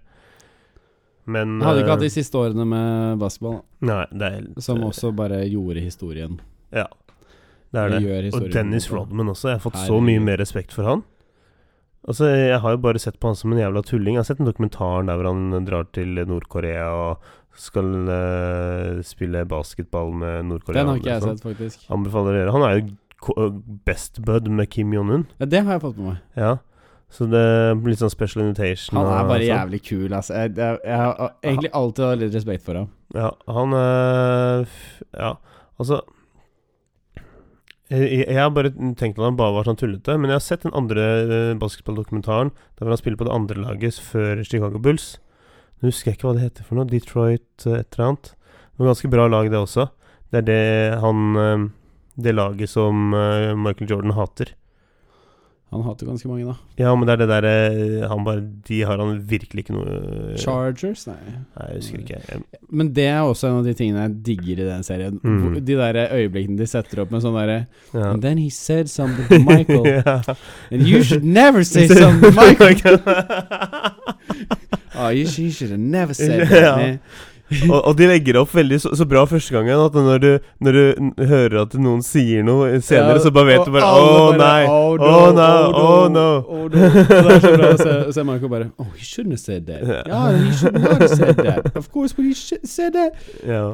Men Han hadde ikke eh, hatt de siste årene med basketball, Nei, det er som eh, også bare gjorde historien. Ja, det er Det. Og Dennis. Rodman også. Jeg har fått så mye mer respekt for han. Altså, Jeg har jo bare sett på han som en jævla tulling. Jeg har sett en dokumentar der hvor han drar til Nord-Korea og skal uh, spille basketball med Nord-Korea. Den har ikke jeg sett, faktisk. Anbefaler dere. Han er jo best bud med Kim Jong-un. Ja, det har jeg fått med meg. Ja. Så det blir litt sånn special invitation. Han er bare sånn. jævlig kul, altså. Jeg, jeg, jeg har egentlig alltid hatt litt respekt for ham. Ja, han er Ja, altså jeg, har bare tenkt at han bare var sånn tullete, men jeg har sett den andre eh, basketballdokumentaren der han spiller på det andre laget før Chicago Bulls. Nå husker jeg ikke hva det heter for noe. Detroit eh, et eller annet. Det var ganske bra lag, det også. Det er det han eh, det laget som Michael Jordan hater. Han hater ganske mange, da. Ja, men det er det derre Han bare De har han virkelig ikke noe Chargers? Nei. Nei, jeg husker ikke. Jeg- Men det er også en av de tingene jeg digger i den serien. Mm. De der øyeblikkene de setter opp med sånn derre Ja. And then he said something to Michael. ja. And you should never say something to Michael. Oh, you, you should have never said that, Ja. Og, og de legger opp veldig så, så bra første gangen at når du, når du hører at noen sier noe senere, Ja, så bare vet du bare Å oh, nei! Oh no! Oh, no, oh, oh, no. oh, no. Og det er så bra å se, å se Marco bare Oh, he shouldn't have said that. Ja, he shouldn't have said that. Of course, but he should said that,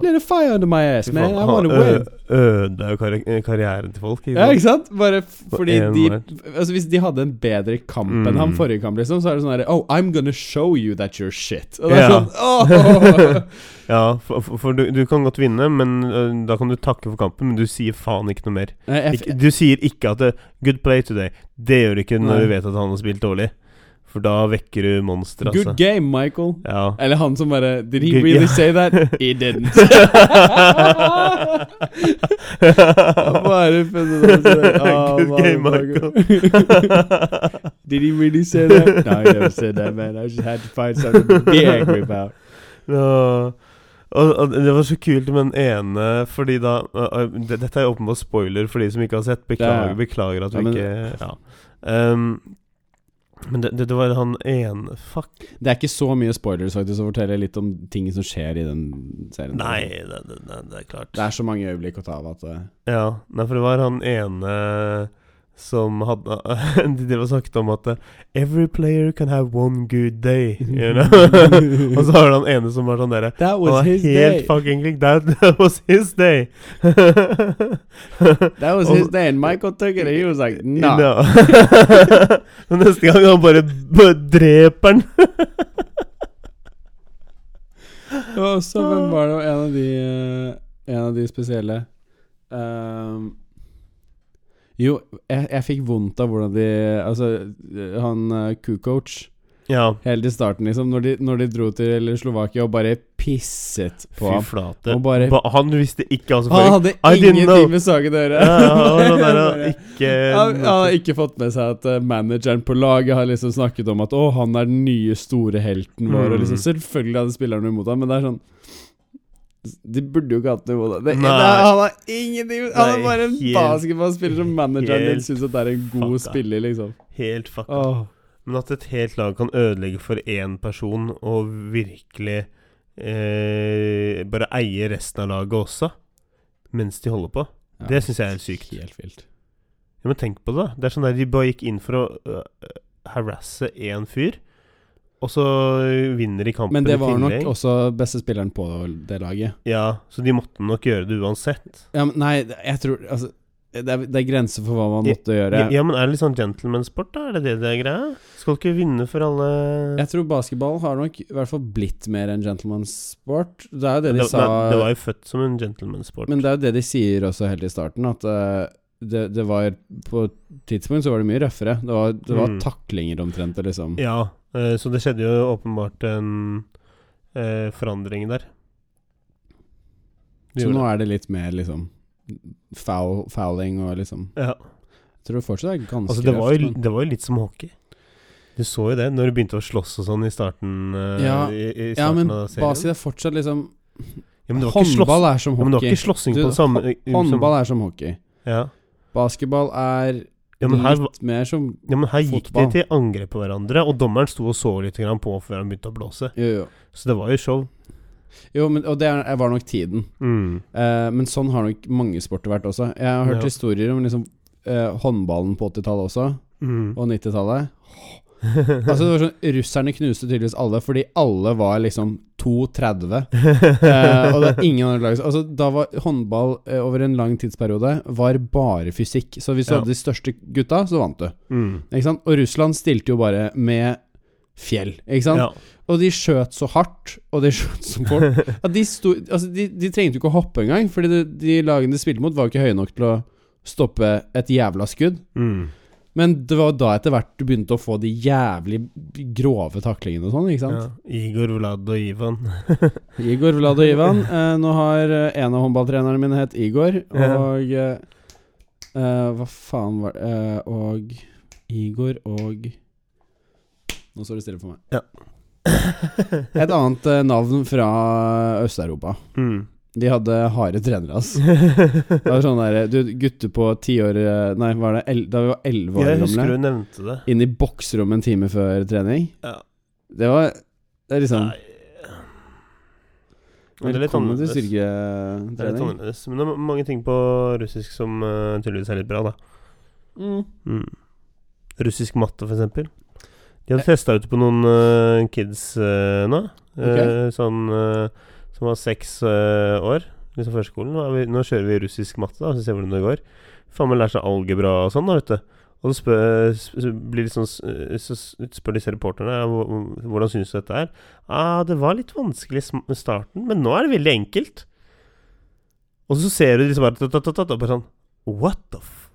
let a fire under my ass, man. I want to win. Ødela jo karri karrieren til folk. Ikke Ja, ikke sant? Bare fordi de. Altså Hvis de hadde en bedre kamp enn Mm. han forrige kamp, liksom, så er det sånn herre Oh, I'm gonna show you that you're shit. Og det er Ja. sånn åh. Ja, for, for, du, du kan godt vinne, men uh, da kan du takke for kampen, men du sier faen ikke noe mer. Ik du sier ikke at det, 'good play today'. Det gjør du ikke når Nei. du vet at han har spilt dårlig. For da vekker du monster, altså. Good game, Michael. Ja. Eller han som bare Did he Good- really yeah. say that? He didn't. Bare funnet det. Ah, Good game, Michael. Did he really say that? No, he never said that, man. I just had to find something to be angry about. Og, og det var så kult med den ene, fordi da ø, det, Dette er åpenbart spoiler for de som ikke har sett. Beklager, Ja, beklager at vi ikke Ja. Um, men det, det, det var han ene Fuck. Det er ikke så mye spoilers faktisk å fortelle litt om ting som skjer i den serien. Nei, det, det, det, det er klart. Det er så mange øyeblikk å ta av at eh, Ja, nei, for det var han ene som hadde De drev og snakket om at uh, Every player can have one good day. You know? og så har du han ene som var sånn derre That was his helt day. fucking lik. That, that was his day. That was Og- his day, and Michael took it, and he was like, nah. No. Men neste gang han bare, bare dreper han. Og så hvem var det en av de eh, En av de spesielle Ehm, Jo, jeg, jeg fikk vondt av hvordan de Altså, han uh, Kukoc ja. Helt i starten, liksom, når de, når de dro til Slovakia og bare pisset på Fy ham. flate. Bare- Ba- han visste ikke som Han hadde ingenting med saken å gjøre. Ja, han sånn der, Bare- ikke Han, hadde har ikke fått med seg at uh, manageren på laget har liksom snakket om at Å, han er den nye store helten vår. Og Mm. liksom Selvfølgelig hadde spillerne imot ham, men det er sånn De burde jo ikke hatt det. Det, det, Nei. han har ingenting Han er bare en basketballspiller som manageren din syns at er en god fucka. spiller, liksom. Helt fucka. Oh. Men at et helt lag kan ødelegge for én person, og virkelig eh, bare eie resten av laget også, mens de holder på, Ja, det syns jeg er helt sykt. Helt vilt. Ja, men tenk på det, da. Det er sånn der De bare gikk inn for å uh, harasse én fyr, og så vinner de kampen Men det var nok også beste spilleren på det laget. Ja, så de måtte nok gjøre det uansett. Ja, men nei, jeg tror Altså, det er, det er grenser for hva man måtte gjøre. Ja, men er det litt sånn gentleman-sport, da? Er det det det er greia? Skal ikke vinne for alle Jeg tror basketball har nok i hvert fall blitt mer en gentlemansport. Det er jo det de det, sa nei, det var jo født som en gentleman-sport. Men det er jo det de sier også helt i starten, at uh, det, det var På et tidspunkt så var det mye røffere. Det var, det var Mm. taklinger omtrent, liksom. Ja, eh, så det skjedde jo åpenbart en eh, forandring der. De Så nå er det litt mer liksom foul, fouling og liksom. Ja. Jeg tror det fortsatt er ganske Altså, det var, jo, men- det var jo litt som hockey. Du så jo det når du begynte å slåss og sånn i starten. eh, Ja, i, i Ja, starten men av serien. basket er fortsatt liksom ja, men det Håndball er som hockey. ja, men det var ikke slåssing på på samme Håndball er som hockey. Ja. Basketball er Ja, men her, litt mer som fotball. ja, men her gikk de til angrep på hverandre, og dommeren sto og så litt på før han begynte å blåse. Jo, jo. Så det var jo show. Jo, men, og det var nok tiden. Mm. Eh, men sånn har nok mange sporter vært også. Jeg har hørt Ja. historier om liksom eh, håndballen på 80-tallet også, Mm. og 90-tallet. Altså det var sånn Russerne knuste tydeligvis alle, fordi alle var liksom 2,30. Eh, og det er ingen andre lag Altså Da var håndball eh, over en lang tidsperiode Var bare fysikk. Så hvis du Ja. hadde de største gutta, så vant du. mm. Ikke sant? Og Russland stilte jo bare med fjell, ikke sant? Ja. Og de skjøt så hardt, og de skjøt så fort at de, sto, altså de, de trengte jo ikke å hoppe engang, Fordi de, de lagene de spilte mot, var jo ikke høye nok til å stoppe et jævla skudd. Mm. Men det var da etter hvert du begynte å få de jævlig grove taklingene og sånn, ikke sant? ja. Igor, Vlad og Ivan. Igor, Vlad og Ivan. Eh, nå har eh, en av håndballtrenerne mine het Igor, og eh, Eh, hva faen var det Eh, Og Igor og Nå står det stille for meg. Ja. Et annet eh, navn fra Øst-Europa. Mm. De hadde harde trenere, ass. Det var sånn der Du, gutter på ti år eh, Nei, var det el, da vi var elleve år gamle, inn i bokserommet en time før trening. Ja. Det var Det er liksom Nei. Men det er litt Velkommen til annerledes. Det er litt annerledes. Men det er mange ting på russisk som uh, tydeligvis er litt bra, da. Mm. Mm. Russisk matte, for eksempel. De hadde testa ut på noen uh, kids uh, nå. Eh, sånn eh, som var seks uh, år. Liksom førskolen. Nå, vi, nå kjører vi russisk matte, da, så ser vi hvordan det går. Faen meg lærer seg algebra og sånn, da, vet du. Og så spør, så blir det sånn, så spør disse reporterne hvordan syns du dette er. Ah, det var litt vanskelig i starten, men nå er det veldig enkelt. Og så ser du liksom bare sånn What the f...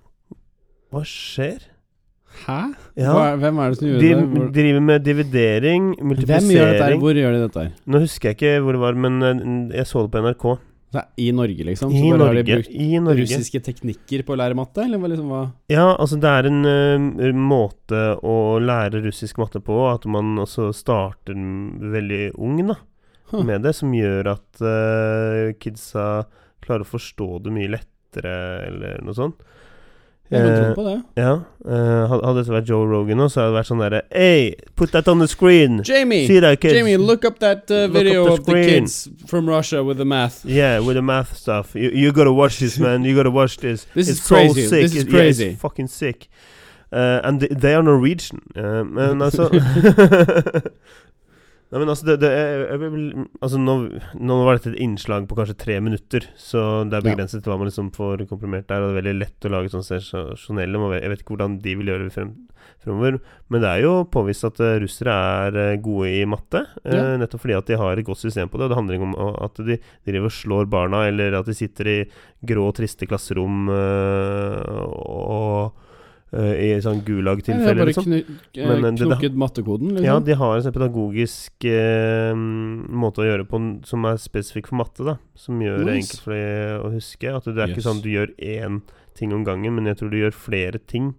Hva skjer? Hæ? Ja. Hva, hvem er det som gjør De det? De driver med dividering, hvem gjør dette? her? Hvor gjør de dette? her? Nå husker jeg ikke hvor det var, men eh, jeg så det på NRK. I Norge, liksom? I så bare har de brukt I Norge. russiske teknikker på å lære matte? Eller liksom hva? Ja, altså det er en uh, måte å lære russisk matte på, at man også starter veldig ung da, Huh. med det, som gjør at uh, kidsa klarer å forstå det mye lettere, eller noe sånt. Jeg kan Eh, tro på det. ja, eh, hadde dette vært Joe Rogan nå, så hadde det vært sånn derre Hey, put that on the screen! Jamie! See that, kids? Jamie, look up that uh, Look up video the of the kids from Russia with the math. Yeah, with the math stuff. You, you gotta watch this, man. You gotta watch this. This it's is crazy. So sick. This is It- yeah, crazy. it's fucking sick. Uh, and they, they are Norwegian. Uh, men altså Nei, men altså, det, det jeg, jeg, vil- altså nå, nå var dette et innslag på kanskje tre minutter, så det er begrenset til hva man liksom får komprimert der. Og det er veldig lett å lage sånn sensasjonelle Jeg vet ikke hvordan de vil gjøre det frem, fremover. Men det er jo påvist at eh, russere er eh, gode i matte, eh, nettopp fordi at de har et godt system på det. Og det handler ikke om at de driver og slår barna, eller at de sitter i grå, triste klasserom eh, og i sånn gulag-tilfelle, bare liksom. knu, eh, Men, eh, knokket mattekoden, liksom. Ja, de har en sånn pedagogisk eh, måte å gjøre på som er spesifikk for matte, da. Som gjør det enkelt for deg å huske. At det er ikke sånn at du gjør én ting om gangen, men jeg tror du gjør flere ting.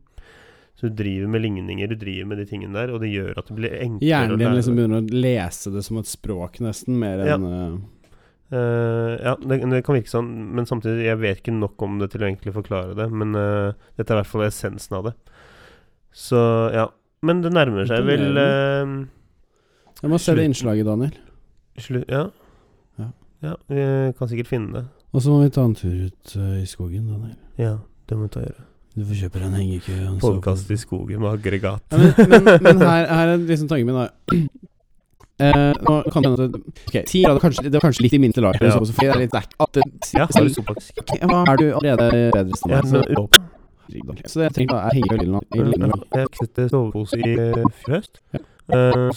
Så du driver med ligninger, du driver med de tingene der, og det gjør at det blir enklere Hjernen din liksom begynner å lese det som et språk, nesten, mer enn eh, Eh, ja, det, det kan virke sånn, men samtidig Jeg vet ikke nok om det til å egentlig forklare det. Men uh, dette er i hvert fall essensen av det. Så ja. Men det nærmer seg vel uh, Jeg må se det innslaget, Daniel. Slutt Ja. Ja. Ja, vi kan sikkert finne det. Og så må vi ta en tur ut i skogen, Daniel. Ja, det må vi ta og gjøre. Du får kjøpe deg en hengekøye. Podkast i skogen med aggregat. Ja, men, men, men her, her er liksom tanken min, da. Eh, nå kan det hende at Ok, ti grader kanskje, Det var kanskje litt i min til lag. Ja. Så det er litt. At det, Ja, er du? Ok, Hva er du allerede bedre sted? Ja, Så, så det jeg trenger da er henger og eller. Jeg knytter sovepose i fjøst. Ja. Uh, Eh,